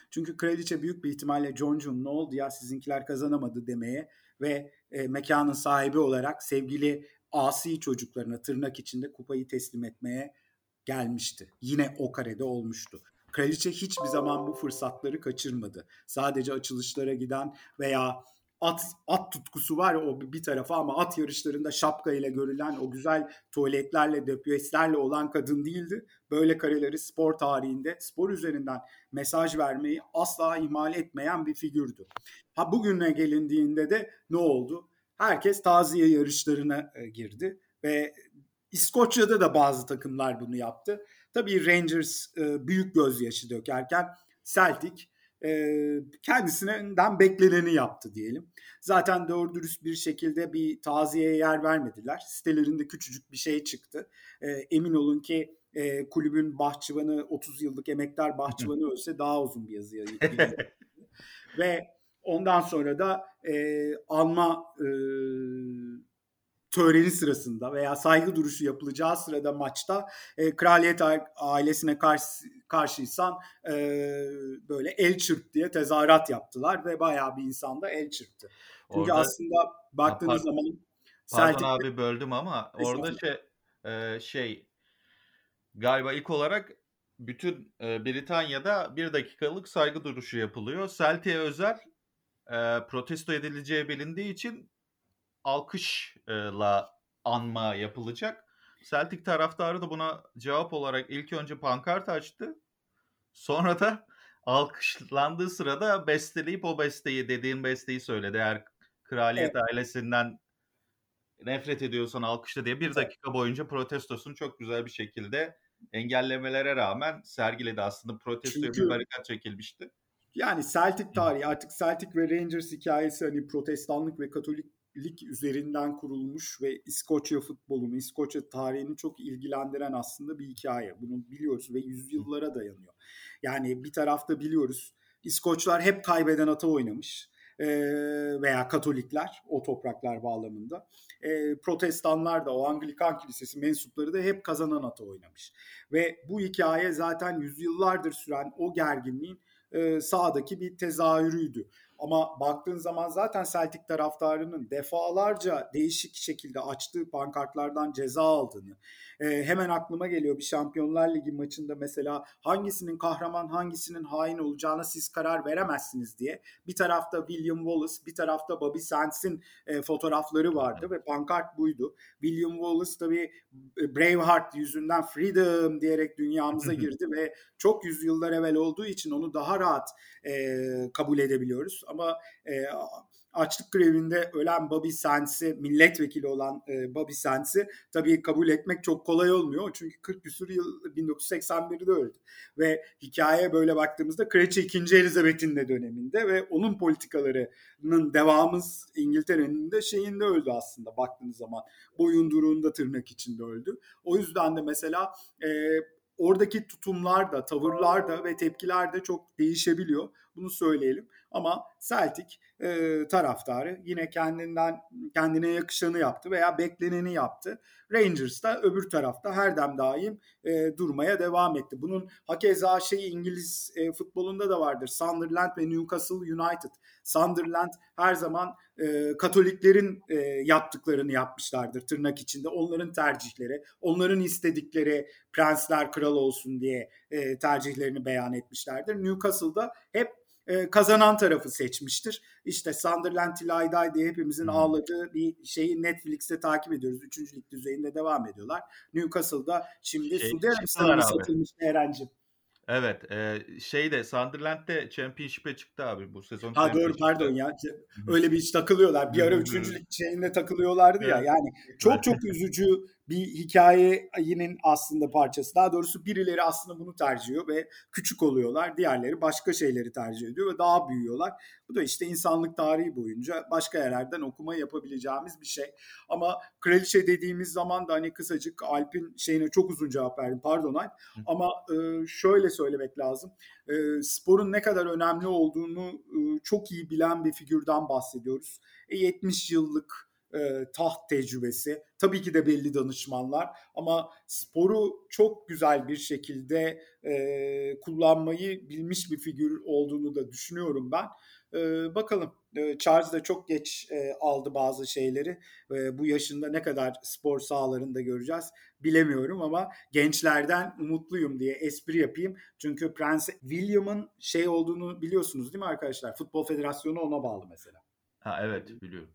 B: Çünkü kraliçe büyük bir ihtimalle John ne oldu ya sizinkiler kazanamadı demeye ve e, mekanın sahibi olarak sevgili asi çocuklarına tırnak içinde kupayı teslim etmeye gelmişti. Yine o karede olmuştu. Kraliçe hiçbir zaman bu fırsatları kaçırmadı. Sadece açılışlara giden veya at at tutkusu var o bir tarafa ama at yarışlarında şapka ile görülen o güzel tuvaletlerle döpüeslerle olan kadın değildi. Böyle kareleri spor tarihinde spor üzerinden mesaj vermeyi asla ihmal etmeyen bir figürdü. Ha bugüne gelindiğinde de ne oldu? Herkes taziye yarışlarına e, girdi ve İskoçya'da da bazı takımlar bunu yaptı. Tabii Rangers e, büyük gözyaşı dökerken Celtic e, kendisinden bekleneni yaptı diyelim. Zaten doğru dürüst bir şekilde bir taziyeye yer vermediler. Sitelerinde küçücük bir şey çıktı. E, emin olun ki e, kulübün bahçıvanı 30 yıllık emektar bahçıvanı ölse daha uzun bir yazı Ve ondan sonra da e, alma e, töreni sırasında veya saygı duruşu yapılacağı sırada maçta e, kraliyet ailesine karşı karşıysan e, böyle el çırp diye tezahürat yaptılar ve bayağı bir insan da el çırptı. Çünkü Orada, aslında baktığınız zaman
A: Pardon
B: Celtic
A: abi böldüm ama orada şey e, şey galiba ilk olarak bütün e, Britanya'da bir dakikalık saygı duruşu yapılıyor. Celtic'e özel e, protesto edileceği bilindiği için alkışla anma yapılacak. Celtic taraftarı da buna cevap olarak ilk önce pankart açtı. Sonra da alkışlandığı sırada besteleyip o besteyi dediğin besteyi söyledi. Eğer kraliyet ailesinden nefret ediyorsan alkışla diye bir dakika boyunca protestosunu çok güzel bir şekilde engellemelere rağmen sergiledi. Aslında protestoya bir barikat çekilmişti.
B: Yani Celtic tarihi artık Celtic ve Rangers hikayesi hani protestanlık ve katoliklik üzerinden kurulmuş ve İskoçya futbolunu, İskoçya tarihini çok ilgilendiren aslında bir hikaye. Bunu biliyoruz ve yüzyıllara dayanıyor. Yani bir tarafta biliyoruz İskoçlar hep kaybeden ata oynamış veya Katolikler o topraklar bağlamında. Protestanlar da o Anglikan Kilisesi mensupları da hep kazanan ata oynamış. Ve bu hikaye zaten yüzyıllardır süren o gerginliğin e, sağdaki bir tezahürüydü. Ama baktığın zaman zaten Celtic taraftarının defalarca değişik şekilde açtığı pankartlardan ceza aldığını, e, hemen aklıma geliyor bir Şampiyonlar Ligi maçında mesela hangisinin kahraman hangisinin hain olacağına siz karar veremezsiniz diye. Bir tarafta William Wallace, bir tarafta Bobby Sands'in e, fotoğrafları vardı ve pankart buydu. William Wallace tabii e, Braveheart yüzünden freedom diyerek dünyamıza girdi ve çok yüzyıllar evvel olduğu için onu daha rahat e, kabul edebiliyoruz. Ama e, açlık grevinde ölen Bobby Sands'i, milletvekili olan e, Bobby Sands'i tabii kabul etmek çok kolay olmuyor. Çünkü 40 küsur yıl 1981'de öldü. Ve hikayeye böyle baktığımızda Kraliçe 2. Elizabeth'in de döneminde ve onun politikalarının devamız İngiltere'nin de şeyinde öldü aslında baktığınız zaman. Boyunduruğunda tırnak içinde öldü. O yüzden de mesela e, oradaki tutumlar da, tavırlar da ve tepkiler de çok değişebiliyor. Bunu söyleyelim. Ama Celtic e, taraftarı yine kendinden kendine yakışanı yaptı veya bekleneni yaptı. Rangers da öbür tarafta her dem daim e, durmaya devam etti. Bunun hakeza şeyi İngiliz e, futbolunda da vardır. Sunderland ve Newcastle United. Sunderland her zaman e, Katoliklerin e, yaptıklarını yapmışlardır tırnak içinde. Onların tercihleri, onların istedikleri prensler kral olsun diye e, tercihlerini beyan etmişlerdir. Newcastle'da hep e, kazanan tarafı seçmiştir. İşte Sunderland Till diye hepimizin hmm. ağladığı bir şeyi Netflix'te takip ediyoruz. Üçüncü lig düzeyinde devam ediyorlar. Newcastle'da şimdi şey, Suudi Arabistan'a satılmış Eren'cim.
A: Evet. E, şey de Sunderland'de Championship'e çıktı abi bu sezon.
B: Ha doğru pardon ya. Öyle bir iş takılıyorlar. Bir ara üçüncü lig şeyinde takılıyorlardı ya. Yani çok çok üzücü bir hikayenin aslında parçası. Daha doğrusu birileri aslında bunu tercih ediyor ve küçük oluyorlar. Diğerleri başka şeyleri tercih ediyor ve daha büyüyorlar. Bu da işte insanlık tarihi boyunca başka yerlerden okuma yapabileceğimiz bir şey. Ama kraliçe dediğimiz zaman da hani kısacık Alp'in şeyine çok uzun cevap verdim. Pardon Alp. Ama e, şöyle söylemek lazım. E, sporun ne kadar önemli olduğunu e, çok iyi bilen bir figürden bahsediyoruz. E, 70 yıllık e, taht tecrübesi. Tabii ki de belli danışmanlar ama sporu çok güzel bir şekilde e, kullanmayı bilmiş bir figür olduğunu da düşünüyorum ben. E, bakalım e, Charles da çok geç e, aldı bazı şeyleri. E, bu yaşında ne kadar spor sahalarında göreceğiz bilemiyorum ama gençlerden umutluyum diye espri yapayım. Çünkü Prens William'ın şey olduğunu biliyorsunuz değil mi arkadaşlar? Futbol Federasyonu ona bağlı mesela.
A: Ha evet biliyorum.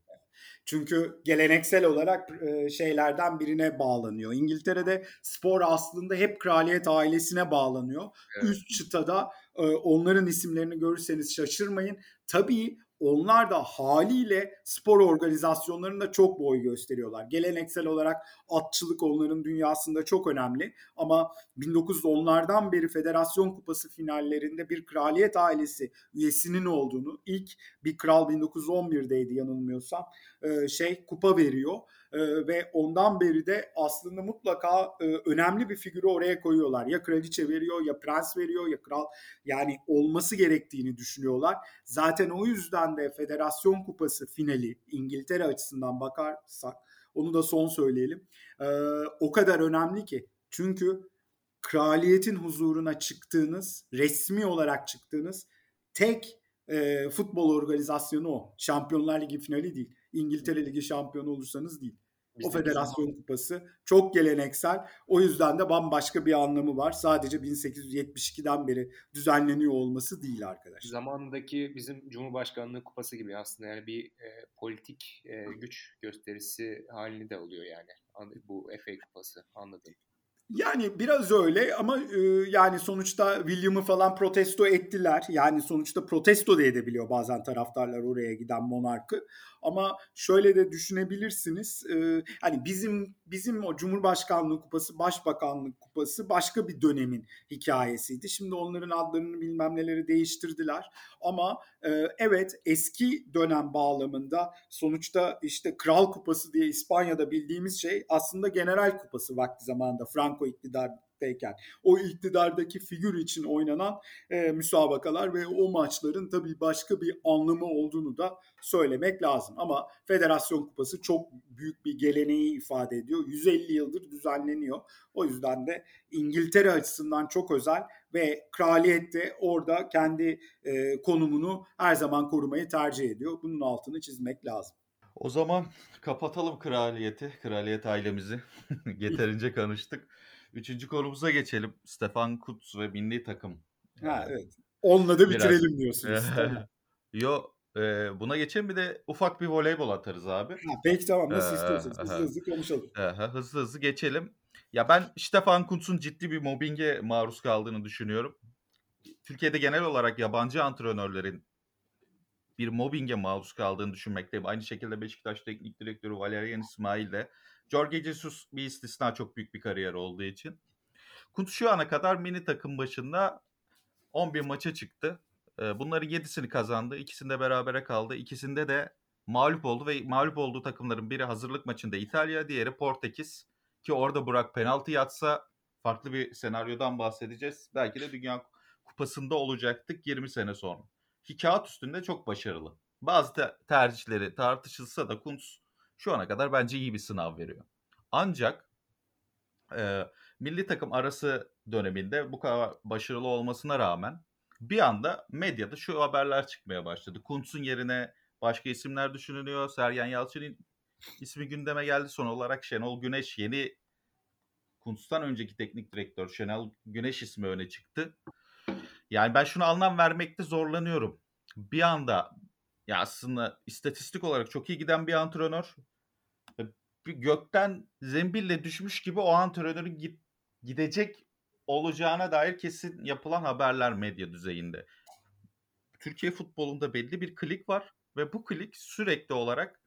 B: Çünkü geleneksel olarak e, şeylerden birine bağlanıyor. İngiltere'de spor aslında hep kraliyet ailesine bağlanıyor. Evet. Üst çıtada e, onların isimlerini görürseniz şaşırmayın. Tabii onlar da haliyle spor organizasyonlarında çok boy gösteriyorlar. Geleneksel olarak atçılık onların dünyasında çok önemli ama 1910'lardan beri Federasyon Kupası finallerinde bir kraliyet ailesi üyesinin olduğunu ilk bir kral 1911'deydi yanılmıyorsam şey kupa veriyor ve ondan beri de aslında mutlaka önemli bir figürü oraya koyuyorlar. Ya kraliçe veriyor ya prens veriyor ya kral yani olması gerektiğini düşünüyorlar. Zaten o yüzden de Federasyon Kupası finali İngiltere açısından bakarsak onu da son söyleyelim. o kadar önemli ki çünkü kraliyetin huzuruna çıktığınız, resmi olarak çıktığınız tek e, futbol organizasyonu o. Şampiyonlar Ligi finali değil. İngiltere Ligi şampiyonu olursanız değil. O federasyon kupası çok geleneksel. O yüzden de bambaşka bir anlamı var. Sadece 1872'den beri düzenleniyor olması değil arkadaşlar.
C: Zamanındaki bizim Cumhurbaşkanlığı kupası gibi aslında yani bir e, politik e, güç gösterisi halini de oluyor yani bu FA kupası anladım.
B: Yani biraz öyle ama e, yani sonuçta William'ı falan protesto ettiler. Yani sonuçta protesto da edebiliyor bazen taraftarlar oraya giden monarkı. Ama şöyle de düşünebilirsiniz. E, hani bizim bizim o Cumhurbaşkanlığı kupası, Başbakanlık kupası başka bir dönemin hikayesiydi. Şimdi onların adlarını bilmem neleri değiştirdiler. Ama e, evet eski dönem bağlamında sonuçta işte Kral Kupası diye İspanya'da bildiğimiz şey aslında General Kupası vakti zamanında Franco iktidar iktidardayken o iktidardaki figür için oynanan e, müsabakalar ve o maçların tabii başka bir anlamı olduğunu da söylemek lazım. Ama Federasyon Kupası çok büyük bir geleneği ifade ediyor. 150 yıldır düzenleniyor. O yüzden de İngiltere açısından çok özel ve kraliyet de orada kendi e, konumunu her zaman korumayı tercih ediyor. Bunun altını çizmek lazım.
A: O zaman kapatalım kraliyeti, kraliyet ailemizi. Yeterince konuştuk. Üçüncü konumuza geçelim. Stefan Kutz ve milli takım.
B: Ha evet. Onunla da bitirelim Biraz... diyorsunuz.
A: Yo e, buna geçelim bir de ufak bir voleybol atarız abi.
B: Ha, peki tamam nasıl istiyorsanız hızlı hızlı konuşalım.
A: hızlı hızlı geçelim. Ya ben Stefan Kuntz'un ciddi bir mobbinge maruz kaldığını düşünüyorum. Türkiye'de genel olarak yabancı antrenörlerin bir mobbinge maruz kaldığını düşünmekteyim. Aynı şekilde Beşiktaş Teknik Direktörü Valerian İsmail de Jorge Jesus bir istisna çok büyük bir kariyer olduğu için. Kuntz şu ana kadar mini takım başında 11 maça çıktı. Bunların 7'sini kazandı. İkisinde berabere kaldı. İkisinde de mağlup oldu ve mağlup olduğu takımların biri hazırlık maçında İtalya, diğeri Portekiz. Ki orada Burak penaltı yatsa farklı bir senaryodan bahsedeceğiz. Belki de Dünya Kupası'nda olacaktık 20 sene sonra. Ki kağıt üstünde çok başarılı. Bazı te- tercihleri tartışılsa da Kuntz şu ana kadar bence iyi bir sınav veriyor. Ancak e, milli takım arası döneminde bu kadar başarılı olmasına rağmen bir anda medyada şu haberler çıkmaya başladı. Kuntz'un yerine başka isimler düşünülüyor. Sergen Yalçın'ın ismi gündeme geldi. Son olarak Şenol Güneş yeni Kuntz'tan önceki teknik direktör Şenol Güneş ismi öne çıktı. Yani ben şunu anlam vermekte zorlanıyorum. Bir anda ya aslında istatistik olarak çok iyi giden bir antrenör bir gökten zembille düşmüş gibi o antrenörün git, gidecek olacağına dair kesin yapılan haberler medya düzeyinde. Türkiye futbolunda belli bir klik var ve bu klik sürekli olarak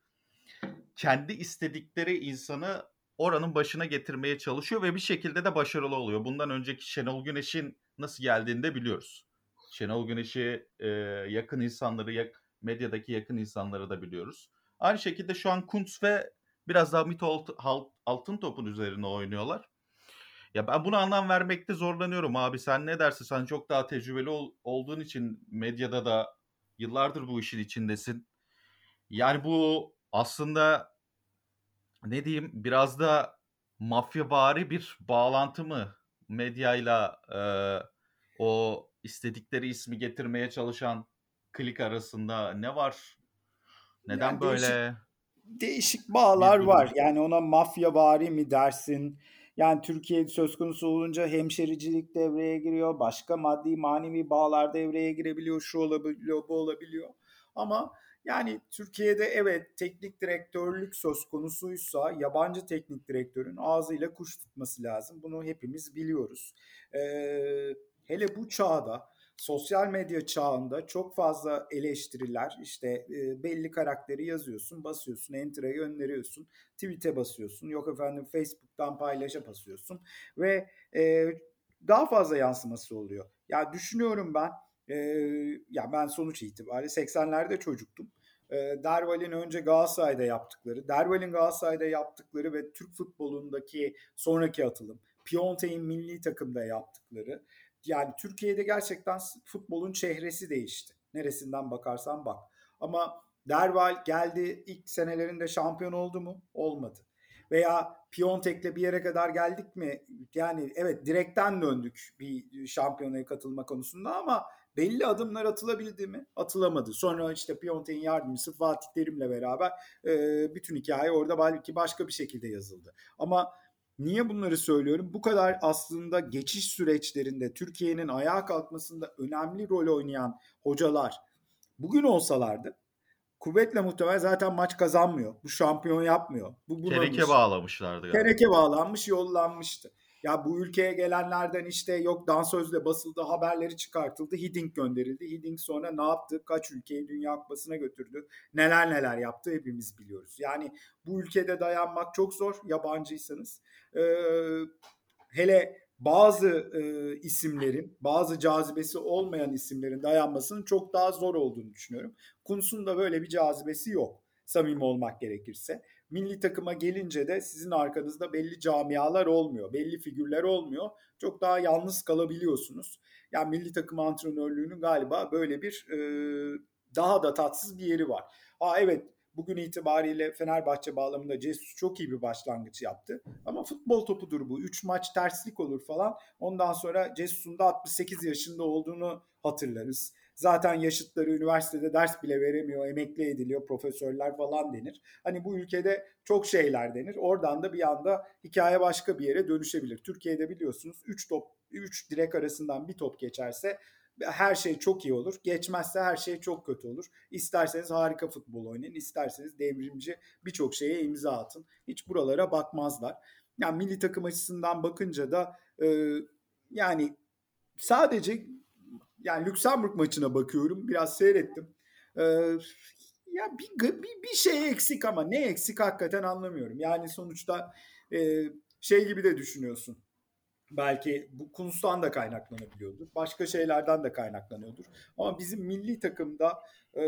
A: kendi istedikleri insanı oranın başına getirmeye çalışıyor ve bir şekilde de başarılı oluyor. Bundan önceki Şenol Güneş'in nasıl geldiğini de biliyoruz. Şenol Güneş'i e, yakın insanları, yak, medyadaki yakın insanları da biliyoruz. Aynı şekilde şu an Kuntz ve biraz daha mit altın topun üzerine oynuyorlar. Ya ben buna anlam vermekte zorlanıyorum abi. Sen ne dersin? Sen çok daha tecrübeli ol, olduğun için medyada da yıllardır bu işin içindesin. Yani bu aslında ne diyeyim biraz da mafyavari bir bağlantı mı medyayla e, o istedikleri ismi getirmeye çalışan klik arasında ne var? Neden yani böyle?
B: Değişik, değişik bağlar var. Yani ona mafya vari mi dersin? Yani Türkiye söz konusu olunca hemşericilik devreye giriyor. Başka maddi manevi bağlar devreye girebiliyor. Şu olabiliyor, bu olabiliyor. Ama yani Türkiye'de evet teknik direktörlük söz konusuysa yabancı teknik direktörün ağzıyla kuş tutması lazım. Bunu hepimiz biliyoruz. Ee, hele bu çağda sosyal medya çağında çok fazla eleştiriler işte e, belli karakteri yazıyorsun basıyorsun enter'a gönderiyorsun tweet'e basıyorsun yok efendim Facebook'tan paylaşa basıyorsun ve e, daha fazla yansıması oluyor. Ya düşünüyorum ben e, ya ben sonuç itibariyle 80'lerde çocuktum. E, Derval'in önce Galatasaray'da yaptıkları, Derval'in Galatasaray'da yaptıkları ve Türk futbolundaki sonraki atılım, Piontek'in milli takımda yaptıkları, yani Türkiye'de gerçekten futbolun çehresi değişti. Neresinden bakarsan bak. Ama Derval geldi ilk senelerinde şampiyon oldu mu? Olmadı. Veya Piontek'le bir yere kadar geldik mi? Yani evet direkten döndük bir şampiyonaya katılma konusunda ama belli adımlar atılabildi mi? Atılamadı. Sonra işte Piontek'in yardımcısı Fatih Terim'le beraber e, bütün hikaye orada belki başka bir şekilde yazıldı. Ama niye bunları söylüyorum? Bu kadar aslında geçiş süreçlerinde Türkiye'nin ayağa kalkmasında önemli rol oynayan hocalar bugün olsalardı kuvvetle muhtemel zaten maç kazanmıyor. Bu şampiyon yapmıyor. Bu bunamış.
A: Kereke bağlamışlardı galiba.
B: Kereke bağlanmış, yollanmıştı. Ya bu ülkeye gelenlerden işte yok dansözle basıldı, haberleri çıkartıldı, Hiddink gönderildi. Hiddink sonra ne yaptı? Kaç ülkeyi Dünya Kupası'na götürdü? Neler neler yaptı hepimiz biliyoruz. Yani bu ülkede dayanmak çok zor yabancıysanız. Ee, hele bazı e, isimlerin, bazı cazibesi olmayan isimlerin dayanmasının çok daha zor olduğunu düşünüyorum. Kuntz'un da böyle bir cazibesi yok samimi olmak gerekirse. Milli takıma gelince de sizin arkanızda belli camialar olmuyor, belli figürler olmuyor. Çok daha yalnız kalabiliyorsunuz. Yani milli takım antrenörlüğünün galiba böyle bir e, daha da tatsız bir yeri var. Aa evet bugün itibariyle Fenerbahçe bağlamında Jesus çok iyi bir başlangıç yaptı. Ama futbol topudur bu. 3 maç terslik olur falan. Ondan sonra Jesus'un da 68 yaşında olduğunu hatırlarız. Zaten yaşıtları üniversitede ders bile veremiyor, emekli ediliyor, profesörler falan denir. Hani bu ülkede çok şeyler denir. Oradan da bir anda hikaye başka bir yere dönüşebilir. Türkiye'de biliyorsunuz 3 top 3 direk arasından bir top geçerse her şey çok iyi olur. Geçmezse her şey çok kötü olur. İsterseniz harika futbol oynayın, isterseniz devrimci birçok şeye imza atın. Hiç buralara bakmazlar. Yani milli takım açısından bakınca da e, yani sadece yani Lüksemburg maçına bakıyorum. Biraz seyrettim. Ee, ya bir, bir, bir şey eksik ama ne eksik hakikaten anlamıyorum. Yani sonuçta e, şey gibi de düşünüyorsun. Belki bu Kunst'tan da kaynaklanabiliyordur. Başka şeylerden de kaynaklanıyordur. Ama bizim milli takımda e,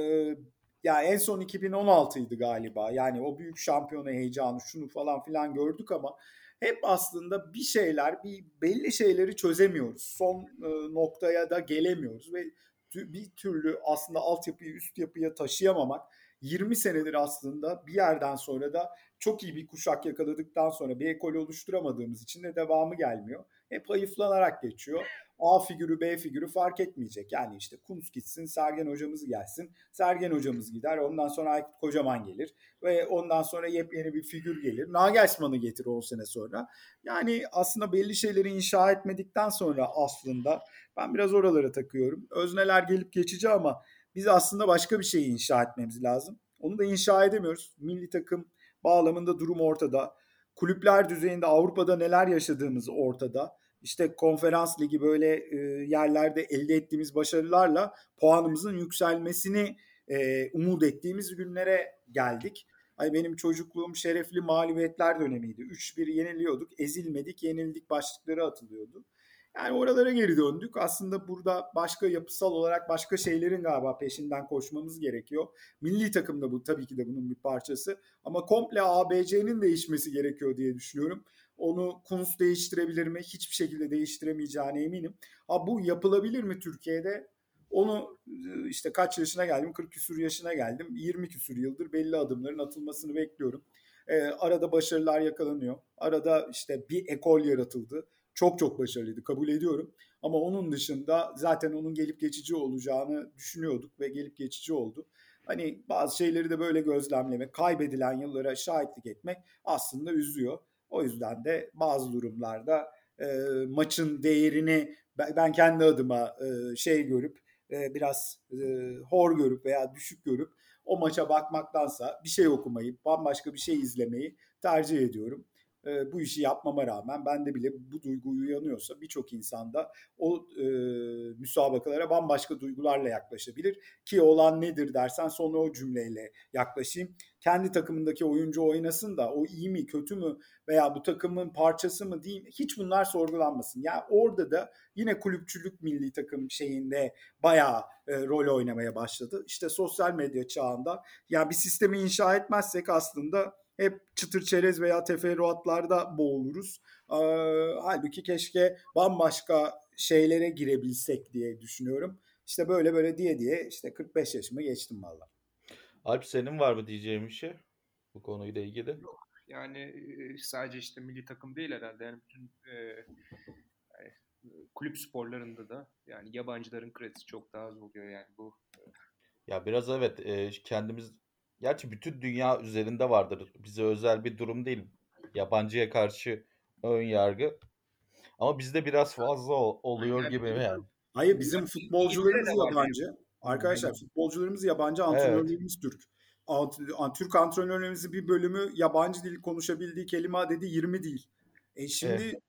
B: ya en son 2016'ydı galiba. Yani o büyük şampiyona heyecanı şunu falan filan gördük ama hep aslında bir şeyler, bir belli şeyleri çözemiyoruz. Son e, noktaya da gelemiyoruz ve bir türlü aslında altyapıyı üst yapıya taşıyamamak 20 senedir aslında bir yerden sonra da çok iyi bir kuşak yakaladıktan sonra bir ekol oluşturamadığımız için de devamı gelmiyor. Hep hayıflanarak geçiyor. A figürü B figürü fark etmeyecek. Yani işte Kunz gitsin Sergen hocamız gelsin. Sergen hocamız gider. Ondan sonra Aykut Kocaman gelir. Ve ondan sonra yepyeni bir figür gelir. Nagelsmann'ı getir 10 sene sonra. Yani aslında belli şeyleri inşa etmedikten sonra aslında ben biraz oralara takıyorum. Özneler gelip geçici ama biz aslında başka bir şeyi inşa etmemiz lazım. Onu da inşa edemiyoruz. Milli takım bağlamında durum ortada. Kulüpler düzeyinde Avrupa'da neler yaşadığımız ortada işte konferans ligi böyle e, yerlerde elde ettiğimiz başarılarla puanımızın yükselmesini e, umut ettiğimiz günlere geldik. Ay benim çocukluğum şerefli mağlubiyetler dönemiydi. 3-1 yeniliyorduk, ezilmedik, yenildik başlıkları atılıyordu. Yani oralara geri döndük. Aslında burada başka yapısal olarak başka şeylerin galiba peşinden koşmamız gerekiyor. Milli takım da bu tabii ki de bunun bir parçası. Ama komple ABC'nin değişmesi gerekiyor diye düşünüyorum. Onu Kunz değiştirebilir mi? Hiçbir şekilde değiştiremeyeceğine eminim. Ha bu yapılabilir mi Türkiye'de? Onu işte kaç yaşına geldim? 40 küsur yaşına geldim. 20 küsur yıldır belli adımların atılmasını bekliyorum. Ee, arada başarılar yakalanıyor. Arada işte bir ekol yaratıldı. Çok çok başarılıydı kabul ediyorum. Ama onun dışında zaten onun gelip geçici olacağını düşünüyorduk ve gelip geçici oldu. Hani bazı şeyleri de böyle gözlemlemek, kaybedilen yıllara şahitlik etmek aslında üzüyor. O yüzden de bazı durumlarda e, maçın değerini ben, kendi adıma e, şey görüp e, biraz e, hor görüp veya düşük görüp o maça bakmaktansa bir şey okumayı, bambaşka bir şey izlemeyi tercih ediyorum e, bu işi yapmama rağmen bende bile bu duygu uyanıyorsa birçok insanda o e, müsabakalara bambaşka duygularla yaklaşabilir. Ki olan nedir dersen sonra o cümleyle yaklaşayım. Kendi takımındaki oyuncu oynasın da o iyi mi kötü mü veya bu takımın parçası mı değil hiç bunlar sorgulanmasın. Yani orada da yine kulüpçülük milli takım şeyinde bayağı e, rol oynamaya başladı. İşte sosyal medya çağında yani bir sistemi inşa etmezsek aslında hep çıtır çerez veya teferruatlarda boğuluruz. Ee, halbuki keşke bambaşka şeylere girebilsek diye düşünüyorum. İşte böyle böyle diye diye işte 45 yaşımı geçtim valla.
A: Alp senin var mı diyeceğim bir şey bu konuyla ilgili?
C: Yok. Yani sadece işte milli takım değil herhalde. Yani bütün e, yani kulüp sporlarında da yani yabancıların kredisi çok daha az oluyor yani bu.
A: Ya biraz evet e, kendimiz gerçi bütün dünya üzerinde vardır. Bize özel bir durum değil. Yabancıya karşı ön yargı. Ama bizde biraz fazla ol- oluyor
C: Yani
A: gibi yani.
B: Hayır bizim futbolcularımız yabancı. Arkadaşlar futbolcularımız yabancı, antrenörlerimiz Türk. Ant- an- Türk antrenörlerimizin bir bölümü yabancı dil konuşabildiği kelime adedi 20 değil. E şimdi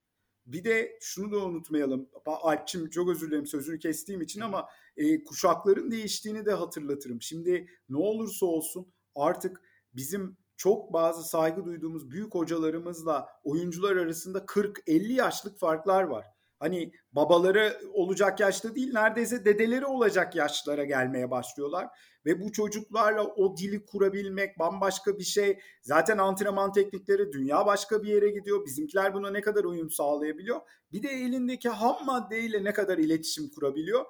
B: bir de şunu da unutmayalım. Alpçim çok özür dilerim sözünü kestiğim için ama e, kuşakların değiştiğini de hatırlatırım. Şimdi ne olursa olsun artık bizim çok bazı saygı duyduğumuz büyük hocalarımızla oyuncular arasında 40-50 yaşlık farklar var. Hani babaları olacak yaşta değil neredeyse dedeleri olacak yaşlara gelmeye başlıyorlar. Ve bu çocuklarla o dili kurabilmek bambaşka bir şey. Zaten antrenman teknikleri dünya başka bir yere gidiyor. Bizimkiler buna ne kadar uyum sağlayabiliyor. Bir de elindeki ham maddeyle ne kadar iletişim kurabiliyor.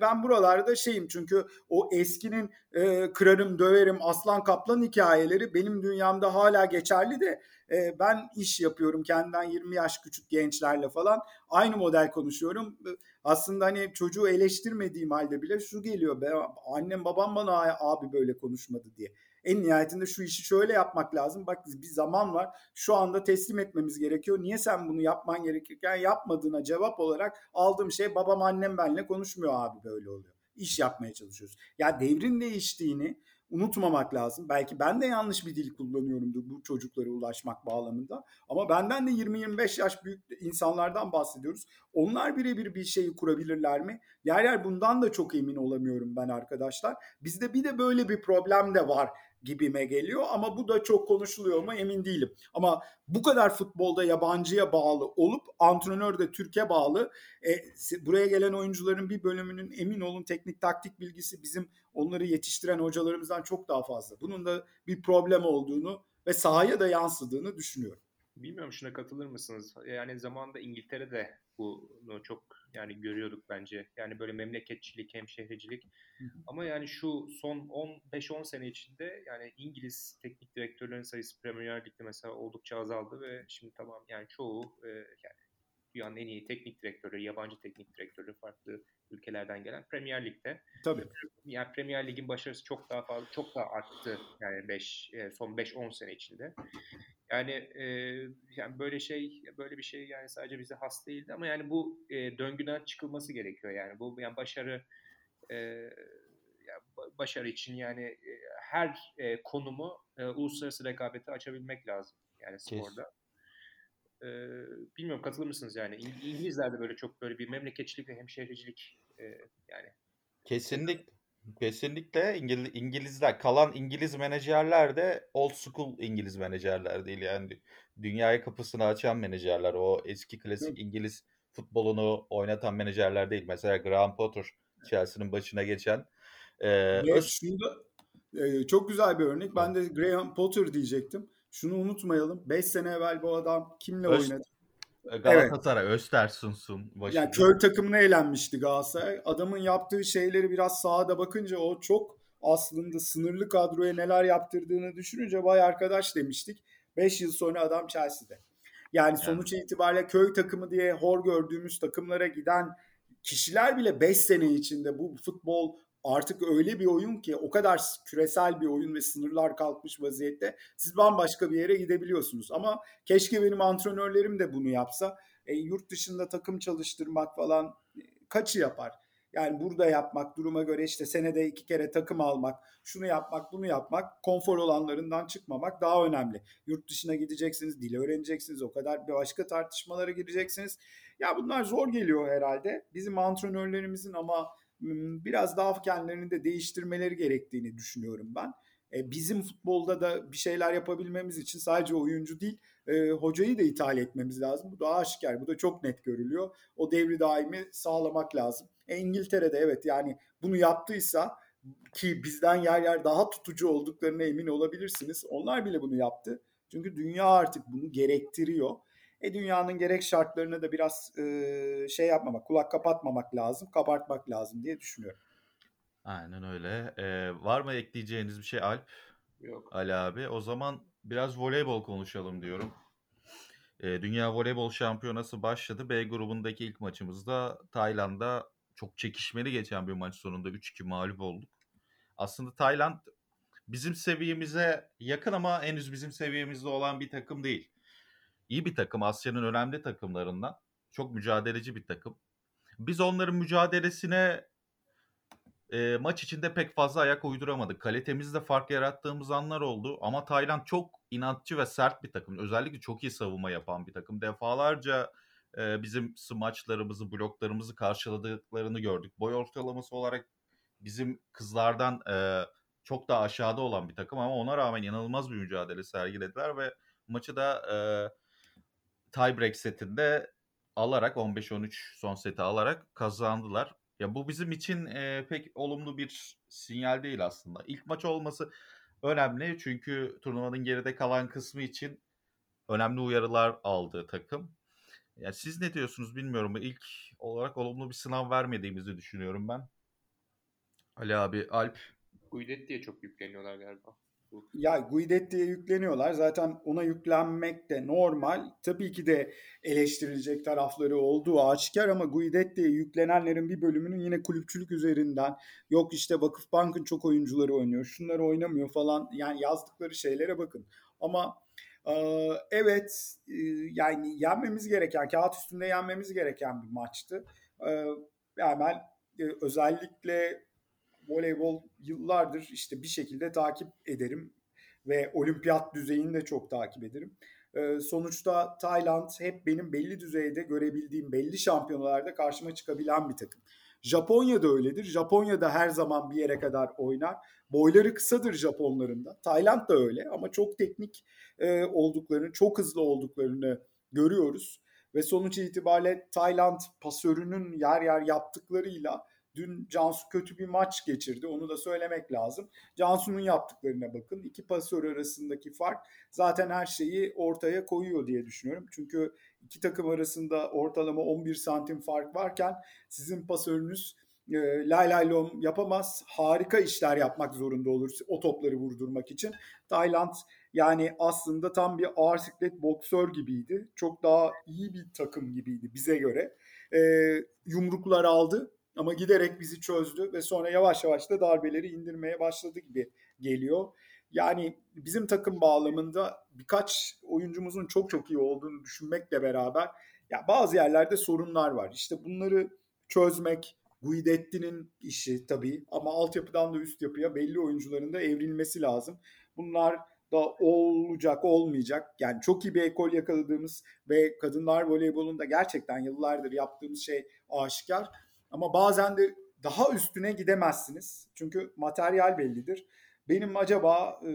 B: Ben buralarda şeyim çünkü o eskinin e, kırarım döverim aslan kaplan hikayeleri benim dünyamda hala geçerli de e, ben iş yapıyorum kendimden 20 yaş küçük gençlerle falan aynı model konuşuyorum. Aslında hani çocuğu eleştirmediğim halde bile şu geliyor be annem babam bana abi böyle konuşmadı diye. En nihayetinde şu işi şöyle yapmak lazım. Bak bir zaman var. Şu anda teslim etmemiz gerekiyor. Niye sen bunu yapman gerekirken yapmadığına cevap olarak aldığım şey babam annem benle konuşmuyor abi böyle oluyor. İş yapmaya çalışıyoruz. Ya devrin değiştiğini unutmamak lazım. Belki ben de yanlış bir dil kullanıyorumdur bu çocuklara ulaşmak bağlamında. Ama benden de 20-25 yaş büyük insanlardan bahsediyoruz. Onlar birebir bir şeyi kurabilirler mi? Yer yer bundan da çok emin olamıyorum ben arkadaşlar. Bizde bir de böyle bir problem de var gibime geliyor ama bu da çok konuşuluyor mu emin değilim. Ama bu kadar futbolda yabancıya bağlı olup antrenör de Türkiye bağlı. E, buraya gelen oyuncuların bir bölümünün emin olun teknik taktik bilgisi bizim onları yetiştiren hocalarımızdan çok daha fazla. Bunun da bir problem olduğunu ve sahaya da yansıdığını düşünüyorum.
C: Bilmiyorum şuna katılır mısınız? Yani zamanında İngiltere'de bunu çok yani görüyorduk bence. Yani böyle memleketçilik, hemşehricilik. Ama yani şu son 15-10 sene içinde yani İngiliz teknik direktörlerin sayısı Premier Lig'de mesela oldukça azaldı ve şimdi tamam yani çoğu e, yani dünyanın en iyi teknik direktörleri, yabancı teknik direktörleri farklı ülkelerden gelen Premier Lig'de.
B: Tabii.
C: Yani Premier Lig'in başarısı çok daha fazla, çok daha arttı yani 5 son 5-10 sene içinde. Yani e, yani böyle şey böyle bir şey yani sadece bize has değildi ama yani bu e, döngüden çıkılması gerekiyor yani bu yani başarı e, yani başarı için yani e, her e, konumu e, uluslararası rekabete açabilmek lazım yani sporda. E, bilmiyorum katılır mısınız yani? İngilizler de böyle çok böyle bir memleketçilik ve hemşehricilik e, yani.
A: Kesinlikle. Kesinlikle İngiliz, İngilizler kalan İngiliz menajerler de old school İngiliz menajerler değil yani. Dünyaya kapısını açan menajerler o eski klasik İngiliz futbolunu oynatan menajerler değil. Mesela Graham Potter Chelsea'nin başına geçen
B: e, Ve şunda e, çok güzel bir örnek. Ben de Graham Potter diyecektim şunu unutmayalım 5 sene evvel bu adam kimle Öz, oynadı
A: Galatasaray evet. Östersun'sun
B: başında. Yani köy takımına elenmişti Galatasaray. Adamın yaptığı şeyleri biraz sahada bakınca o çok aslında sınırlı kadroya neler yaptırdığını düşününce vay arkadaş demiştik. 5 yıl sonra adam Chelsea'de. Yani sonuç yani. itibariyle köy takımı diye hor gördüğümüz takımlara giden kişiler bile 5 sene içinde bu futbol artık öyle bir oyun ki o kadar küresel bir oyun ve sınırlar kalkmış vaziyette siz bambaşka bir yere gidebiliyorsunuz. Ama keşke benim antrenörlerim de bunu yapsa. E, yurt dışında takım çalıştırmak falan kaçı yapar? Yani burada yapmak, duruma göre işte senede iki kere takım almak, şunu yapmak, bunu yapmak, konfor olanlarından çıkmamak daha önemli. Yurt dışına gideceksiniz, dil öğreneceksiniz, o kadar bir başka tartışmalara gireceksiniz. Ya bunlar zor geliyor herhalde. Bizim antrenörlerimizin ama biraz daha kendilerini de değiştirmeleri gerektiğini düşünüyorum ben. E, bizim futbolda da bir şeyler yapabilmemiz için sadece oyuncu değil e, hocayı da ithal etmemiz lazım. Bu da aşikar, bu da çok net görülüyor. O devri daimi sağlamak lazım. E, İngiltere'de evet yani bunu yaptıysa ki bizden yer yer daha tutucu olduklarına emin olabilirsiniz. Onlar bile bunu yaptı. Çünkü dünya artık bunu gerektiriyor. E dünyanın gerek şartlarına da biraz e, şey yapmamak, kulak kapatmamak lazım, kabartmak lazım diye düşünüyorum.
A: Aynen öyle. Ee, var mı ekleyeceğiniz bir şey Alp?
C: Yok.
A: Ali abi. O zaman biraz voleybol konuşalım diyorum. e, Dünya Voleybol Şampiyonası başladı. B grubundaki ilk maçımızda Tayland'a çok çekişmeli geçen bir maç sonunda 3-2 mağlup olduk. Aslında Tayland bizim seviyemize yakın ama henüz bizim seviyemizde olan bir takım değil. İyi bir takım, Asya'nın önemli takımlarından. Çok mücadeleci bir takım. Biz onların mücadelesine e, maç içinde pek fazla ayak uyduramadık. Kalitemizde fark yarattığımız anlar oldu ama Tayland çok inatçı ve sert bir takım. Özellikle çok iyi savunma yapan bir takım. Defalarca e, bizim smaçlarımızı, bloklarımızı karşıladıklarını gördük. Boy ortalaması olarak bizim kızlardan e, çok daha aşağıda olan bir takım ama ona rağmen inanılmaz bir mücadele sergilediler ve maçı da e, tiebreak setinde alarak 15-13 son seti alarak kazandılar. Ya bu bizim için e, pek olumlu bir sinyal değil aslında. İlk maç olması önemli çünkü turnuvanın geride kalan kısmı için önemli uyarılar aldı takım. Ya siz ne diyorsunuz bilmiyorum. İlk olarak olumlu bir sınav vermediğimizi düşünüyorum ben. Ali abi, Alp.
C: Guidet diye çok yükleniyorlar galiba.
B: Ya Guidetti'ye yükleniyorlar. Zaten ona yüklenmek de normal. Tabii ki de eleştirilecek tarafları olduğu aşikar ama Guidetti'ye yüklenenlerin bir bölümünün yine kulüpçülük üzerinden yok işte Vakıfbank'ın çok oyuncuları oynuyor. Şunları oynamıyor falan. Yani yazdıkları şeylere bakın. Ama evet yani yenmemiz gereken, kağıt üstünde yenmemiz gereken bir maçtı. Hemen özellikle voleybol yıllardır işte bir şekilde takip ederim ve olimpiyat düzeyini de çok takip ederim. Ee, sonuçta Tayland hep benim belli düzeyde görebildiğim belli şampiyonalarda karşıma çıkabilen bir takım. Japonya da öyledir. Japonya da her zaman bir yere kadar oynar. Boyları kısadır Japonların da. Tayland da öyle ama çok teknik e, olduklarını, çok hızlı olduklarını görüyoruz. Ve sonuç itibariyle Tayland pasörünün yer yer yaptıklarıyla Dün Cansu kötü bir maç geçirdi. Onu da söylemek lazım. Cansu'nun yaptıklarına bakın. İki pasör arasındaki fark zaten her şeyi ortaya koyuyor diye düşünüyorum. Çünkü iki takım arasında ortalama 11 santim fark varken sizin pasörünüz e, lay lay lom yapamaz. Harika işler yapmak zorunda olur o topları vurdurmak için. Tayland yani aslında tam bir ağır siklet boksör gibiydi. Çok daha iyi bir takım gibiydi bize göre. E, yumruklar aldı ama giderek bizi çözdü ve sonra yavaş yavaş da darbeleri indirmeye başladı gibi geliyor. Yani bizim takım bağlamında birkaç oyuncumuzun çok çok iyi olduğunu düşünmekle beraber ya bazı yerlerde sorunlar var. İşte bunları çözmek Guidetti'nin işi tabii ama altyapıdan da üst yapıya belli oyuncuların da evrilmesi lazım. Bunlar da olacak olmayacak. Yani çok iyi bir ekol yakaladığımız ve kadınlar voleybolunda gerçekten yıllardır yaptığımız şey aşikar. Ama bazen de daha üstüne gidemezsiniz. Çünkü materyal bellidir. Benim acaba e,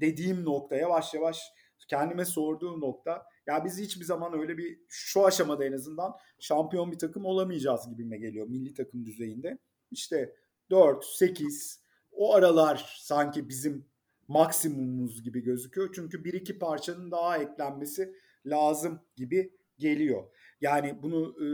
B: dediğim nokta yavaş yavaş kendime sorduğum nokta ya biz hiçbir zaman öyle bir şu aşamada en azından şampiyon bir takım olamayacağız gibime geliyor milli takım düzeyinde. İşte 4, 8 o aralar sanki bizim maksimumumuz gibi gözüküyor. Çünkü bir iki parçanın daha eklenmesi lazım gibi geliyor. Yani bunu e,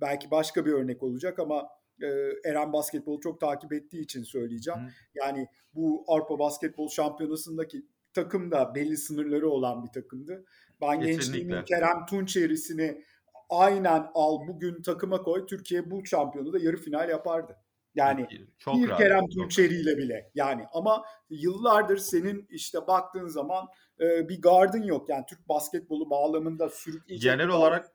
B: belki başka bir örnek olacak ama e, Eren basketbolu çok takip ettiği için söyleyeceğim. Hı. Yani bu Avrupa Basketbol Şampiyonası'ndaki takım da belli sınırları olan bir takımdı. Ben Kesinlikle. gençliğimin Kerem Tunçerisini aynen al bugün takıma koy Türkiye bu şampiyonu da yarı final yapardı. Yani çok bir rahat, Kerem Tunçeri ile bile yani ama yıllardır senin işte baktığın zaman e, bir gardın yok yani Türk basketbolu bağlamında sürükleyecek.
A: Genel olarak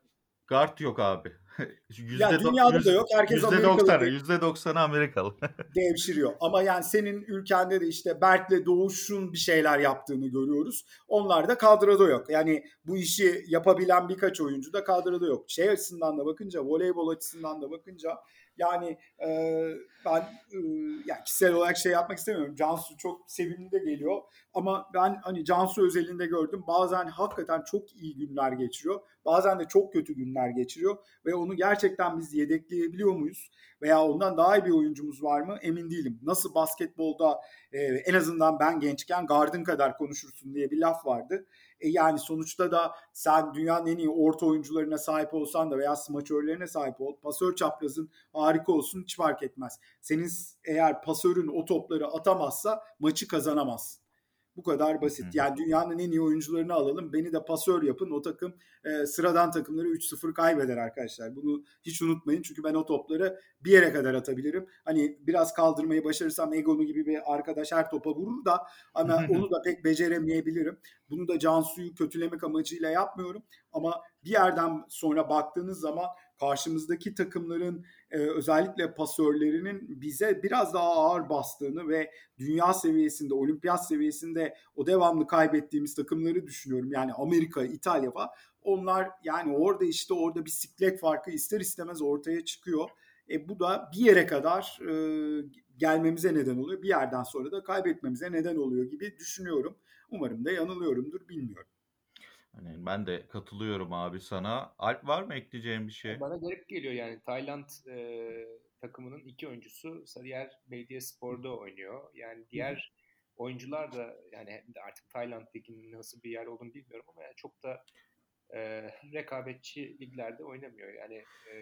A: Guard yok abi.
B: Yüzde yani dünyada da yok. Herkes
A: Amerikalı. Yüzde doksanı Amerikalı.
B: devşiriyor. Ama yani senin ülkende de işte Berk'le Doğuş'un bir şeyler yaptığını görüyoruz. Onlar da kadroda yok. Yani bu işi yapabilen birkaç oyuncu da kadroda yok. Şey açısından da bakınca, voleybol açısından da bakınca yani e, ben e, yani kişisel olarak şey yapmak istemiyorum. Cansu çok sevimli de geliyor. Ama ben hani Cansu özelinde gördüm. Bazen hakikaten çok iyi günler geçiriyor. Bazen de çok kötü günler geçiriyor. Ve onu gerçekten biz yedekleyebiliyor muyuz? Veya ondan daha iyi bir oyuncumuz var mı? Emin değilim. Nasıl basketbolda e, en azından ben gençken gardın kadar konuşursun diye bir laf vardı. E yani sonuçta da sen dünyanın en iyi orta oyuncularına sahip olsan da veya smaçörlerine sahip ol. Pasör çaprazın harika olsun hiç fark etmez. Senin eğer pasörün o topları atamazsa maçı kazanamaz. Bu kadar basit. Yani dünyanın en iyi oyuncularını alalım. Beni de pasör yapın. O takım e, sıradan takımları 3-0 kaybeder arkadaşlar. Bunu hiç unutmayın. Çünkü ben o topları bir yere kadar atabilirim. Hani biraz kaldırmayı başarırsam Egonu gibi bir arkadaş her topa vurur da ama onu da pek beceremeyebilirim. Bunu da Cansu'yu kötülemek amacıyla yapmıyorum. Ama bir yerden sonra baktığınız zaman karşımızdaki takımların e, özellikle pasörlerinin bize biraz daha ağır bastığını ve dünya seviyesinde, olimpiyat seviyesinde o devamlı kaybettiğimiz takımları düşünüyorum. Yani Amerika, İtalya falan. Onlar yani orada işte orada bir siklet farkı ister istemez ortaya çıkıyor. E, bu da bir yere kadar e, gelmemize neden oluyor. Bir yerden sonra da kaybetmemize neden oluyor gibi düşünüyorum. Umarım da yanılıyorumdur bilmiyorum.
A: Hani ben de katılıyorum abi sana. Alp var mı ekleyeceğim bir şey?
C: Bana garip geliyor yani Tayland e, takımının iki oyuncusu Sarıyer Belediyespor'da oynuyor. Yani diğer oyuncular da yani artık Tayland liginin nasıl bir yer olduğunu bilmiyorum ama yani çok da e, rekabetçi liglerde oynamıyor. Yani e,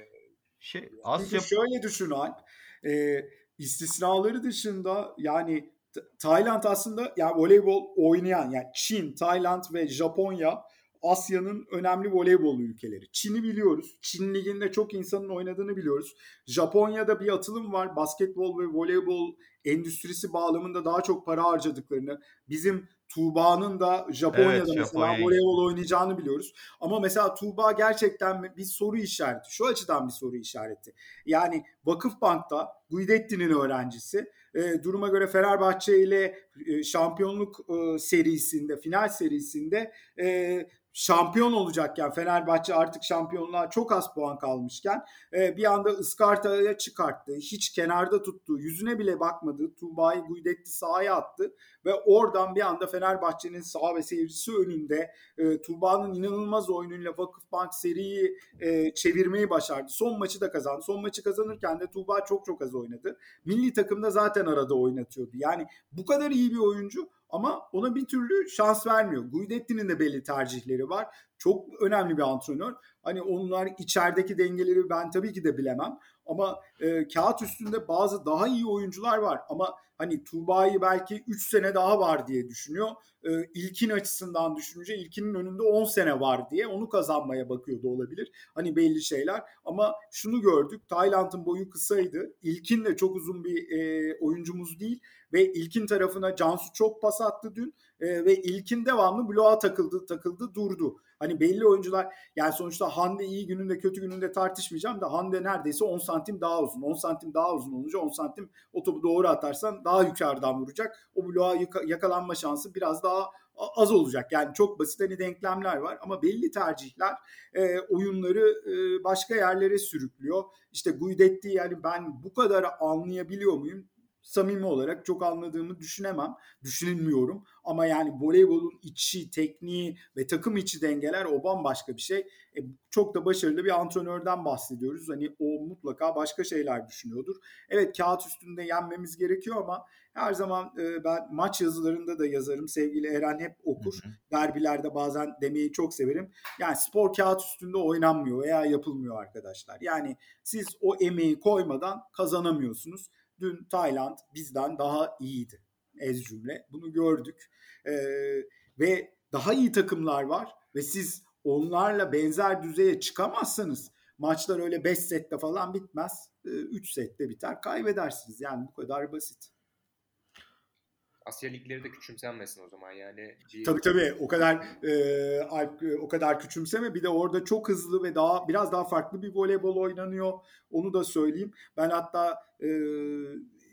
A: şey
B: Asya şöyle düşün Alp. E, istisnaları dışında yani Tayland aslında yani voleybol oynayan yani Çin, Tayland ve Japonya Asya'nın önemli voleybol ülkeleri. Çin'i biliyoruz. Çin liginde çok insanın oynadığını biliyoruz. Japonya'da bir atılım var. Basketbol ve voleybol endüstrisi bağlamında daha çok para harcadıklarını, bizim Tuğba'nın da Japonya'da evet, mesela Japonya. voleybol oynayacağını biliyoruz. Ama mesela Tuğba gerçekten bir soru işareti. Şu açıdan bir soru işareti. Yani Vakıfbank'ta Guidetti'nin öğrencisi e, duruma göre Fenerbahçe ile e, şampiyonluk e, serisinde, final serisinde e, şampiyon olacakken Fenerbahçe artık şampiyonluğa çok az puan kalmışken e, bir anda ıskartaya çıkarttı. Hiç kenarda tuttu. Yüzüne bile bakmadı. Tuğba'yı Guidetti sahaya attı ve oradan bir anda Fenerbahçe'nin sağ ve seyircisi önünde e, Tuğba'nın inanılmaz oyunuyla Vakıfbank seriyi e, çevirmeyi başardı. Son maçı da kazandı. Son maçı kazanırken de Tuğba çok çok az oynadı. Milli takımda zaten arada oynatıyordu. Yani bu kadar iyi bir oyuncu ama ona bir türlü şans vermiyor. Guidetti'nin de belli tercihleri var. Çok önemli bir antrenör. Hani onlar içerideki dengeleri ben tabii ki de bilemem. Ama e, kağıt üstünde bazı daha iyi oyuncular var. Ama hani Tuğba'yı belki 3 sene daha var diye düşünüyor. E, ilkin açısından düşününce ilkinin önünde 10 sene var diye onu kazanmaya bakıyor da olabilir. Hani belli şeyler. Ama şunu gördük. Tayland'ın boyu kısaydı. İlkin de çok uzun bir e, oyuncumuz değil. Ve ilkin tarafına Cansu çok pas attı dün. E, ve ilkin devamlı bloğa takıldı takıldı durdu. Hani belli oyuncular yani sonuçta Hande iyi gününde kötü gününde tartışmayacağım da Hande neredeyse 10 santim daha uzun. 10 santim daha uzun olunca 10 santim o topu doğru atarsan daha yukarıdan vuracak. O bloğa yakalanma şansı biraz daha az olacak. Yani çok basit hani denklemler var ama belli tercihler e, oyunları e, başka yerlere sürüklüyor. İşte Guidetti yani ben bu kadar anlayabiliyor muyum? Samimi olarak çok anladığımı düşünemem. Düşünülmüyorum. Ama yani voleybolun içi, tekniği ve takım içi dengeler o bambaşka bir şey. E, çok da başarılı bir antrenörden bahsediyoruz. Hani o mutlaka başka şeyler düşünüyordur. Evet kağıt üstünde yenmemiz gerekiyor ama her zaman e, ben maç yazılarında da yazarım. Sevgili Eren hep okur. Hı hı. Derbilerde bazen demeyi çok severim. Yani spor kağıt üstünde oynanmıyor veya yapılmıyor arkadaşlar. Yani siz o emeği koymadan kazanamıyorsunuz. Dün Tayland bizden daha iyiydi. Ez cümle. Bunu gördük. Ee, ve daha iyi takımlar var ve siz onlarla benzer düzeye çıkamazsanız maçlar öyle 5 sette falan bitmez. 3 ee, sette biter. Kaybedersiniz. Yani bu kadar basit.
C: Asya ligleri de küçümsenmesin o zaman yani.
B: Bir... Tabii tabii o kadar e, o kadar küçümseme bir de orada çok hızlı ve daha biraz daha farklı bir voleybol oynanıyor. Onu da söyleyeyim. Ben hatta e,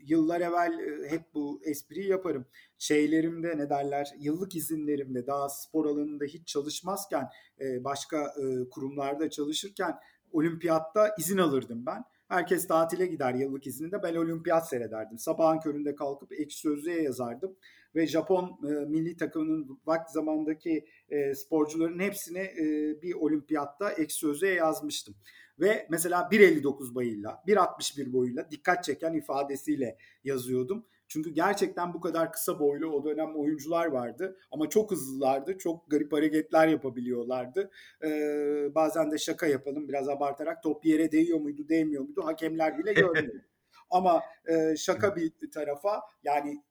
B: yıllar evvel e, hep bu espriyi yaparım. Şeylerimde ne derler yıllık izinlerimde daha spor alanında hiç çalışmazken e, başka e, kurumlarda çalışırken olimpiyatta izin alırdım ben Herkes tatile gider yıllık izninde. Ben olimpiyat seyrederdim. Sabahın köründe kalkıp ekşi sözlüğe yazardım. Ve Japon e, milli takımının vakti zamandaki e, sporcuların hepsini e, bir olimpiyatta ekşi sözlüğe yazmıştım. Ve mesela 1.59 boyuyla, 1.61 boyuyla dikkat çeken ifadesiyle yazıyordum. Çünkü gerçekten bu kadar kısa boylu o dönem oyuncular vardı. Ama çok hızlılardı. Çok garip hareketler yapabiliyorlardı. Ee, bazen de şaka yapalım biraz abartarak top yere değiyor muydu değmiyor muydu hakemler bile görmüyor. Ama e, şaka bir tarafa yani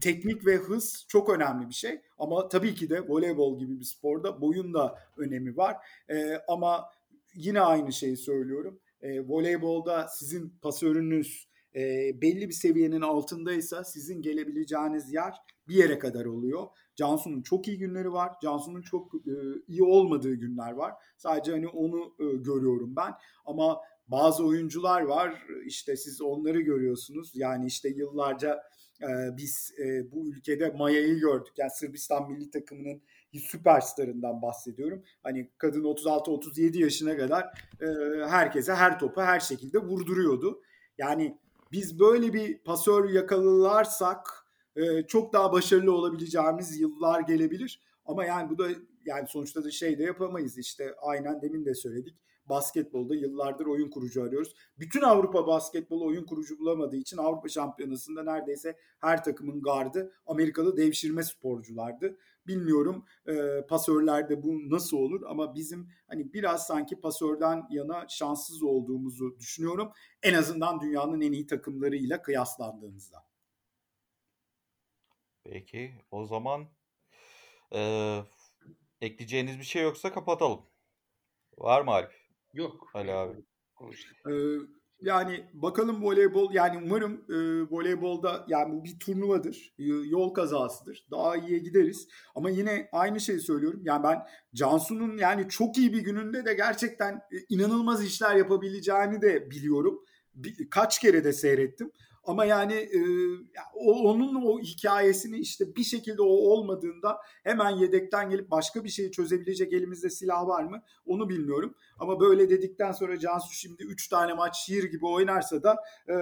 B: teknik ve hız çok önemli bir şey. Ama tabii ki de voleybol gibi bir sporda boyun da önemi var. E, ama yine aynı şeyi söylüyorum. E, voleybolda sizin pasörünüz e, belli bir seviyenin altındaysa sizin gelebileceğiniz yer bir yere kadar oluyor. Cansu'nun çok iyi günleri var. Cansu'nun çok e, iyi olmadığı günler var. Sadece hani onu e, görüyorum ben. Ama bazı oyuncular var. İşte siz onları görüyorsunuz. Yani işte yıllarca e, biz e, bu ülkede Maya'yı gördük. Yani Sırbistan milli takımının süperstarından bahsediyorum. Hani kadın 36-37 yaşına kadar e, herkese her topu her şekilde vurduruyordu. Yani biz böyle bir pasör yakalarsak e, çok daha başarılı olabileceğimiz yıllar gelebilir. Ama yani bu da yani sonuçta da şey de yapamayız işte aynen demin de söyledik. Basketbolda yıllardır oyun kurucu arıyoruz. Bütün Avrupa basketbolu oyun kurucu bulamadığı için Avrupa Şampiyonası'nda neredeyse her takımın gardı Amerikalı devşirme sporculardı. Bilmiyorum e, pasörlerde bu nasıl olur ama bizim hani biraz sanki pasörden yana şanssız olduğumuzu düşünüyorum. En azından dünyanın en iyi takımlarıyla kıyaslandığımızda.
A: Peki o zaman e, ekleyeceğiniz bir şey yoksa kapatalım. Var mı Alp?
C: Yok.
A: Ali abi.
C: Konuştuk.
B: Ee, yani bakalım voleybol yani umarım e, voleybolda yani bu bir turnuvadır. y- Yol kazasıdır. Daha iyiye gideriz. Ama yine aynı şeyi söylüyorum. Yani ben Cansu'nun yani çok iyi bir gününde de gerçekten e, inanılmaz işler yapabileceğini de biliyorum. Bir, kaç kere de seyrettim. Ama yani e, onun o hikayesini işte bir şekilde o olmadığında hemen yedekten gelip başka bir şeyi çözebilecek elimizde silah var mı? Onu bilmiyorum. Ama böyle dedikten sonra Cansu şimdi 3 tane maç şiir gibi oynarsa da e,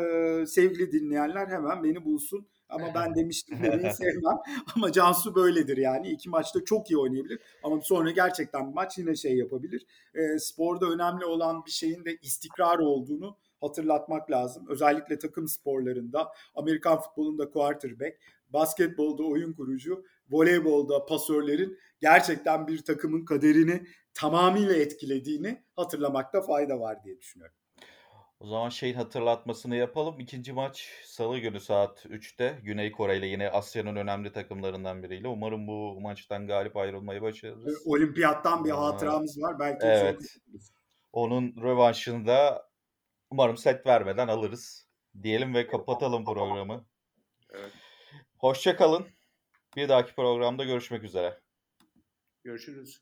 B: sevgili dinleyenler hemen beni bulsun. Ama ben demiştim demeyi sevmem. Ama Cansu böyledir yani. iki maçta çok iyi oynayabilir. Ama sonra gerçekten bir maç yine şey yapabilir. E, sporda önemli olan bir şeyin de istikrar olduğunu hatırlatmak lazım. Özellikle takım sporlarında, Amerikan futbolunda quarterback, basketbolda oyun kurucu, voleybolda pasörlerin gerçekten bir takımın kaderini tamamıyla etkilediğini hatırlamakta fayda var diye düşünüyorum.
A: O zaman şeyin hatırlatmasını yapalım. İkinci maç Salı günü saat 3'te Güney Kore ile yine Asya'nın önemli takımlarından biriyle. Umarım bu maçtan galip ayrılmayı başarırız.
B: Olimpiyattan bir
A: Aa,
B: hatıramız var. Belki
A: evet.
B: çok-
A: Onun rövanşını da umarım set vermeden alırız diyelim ve kapatalım programı.
C: Evet.
A: Hoşça kalın. Bir dahaki programda görüşmek üzere.
C: Görüşürüz.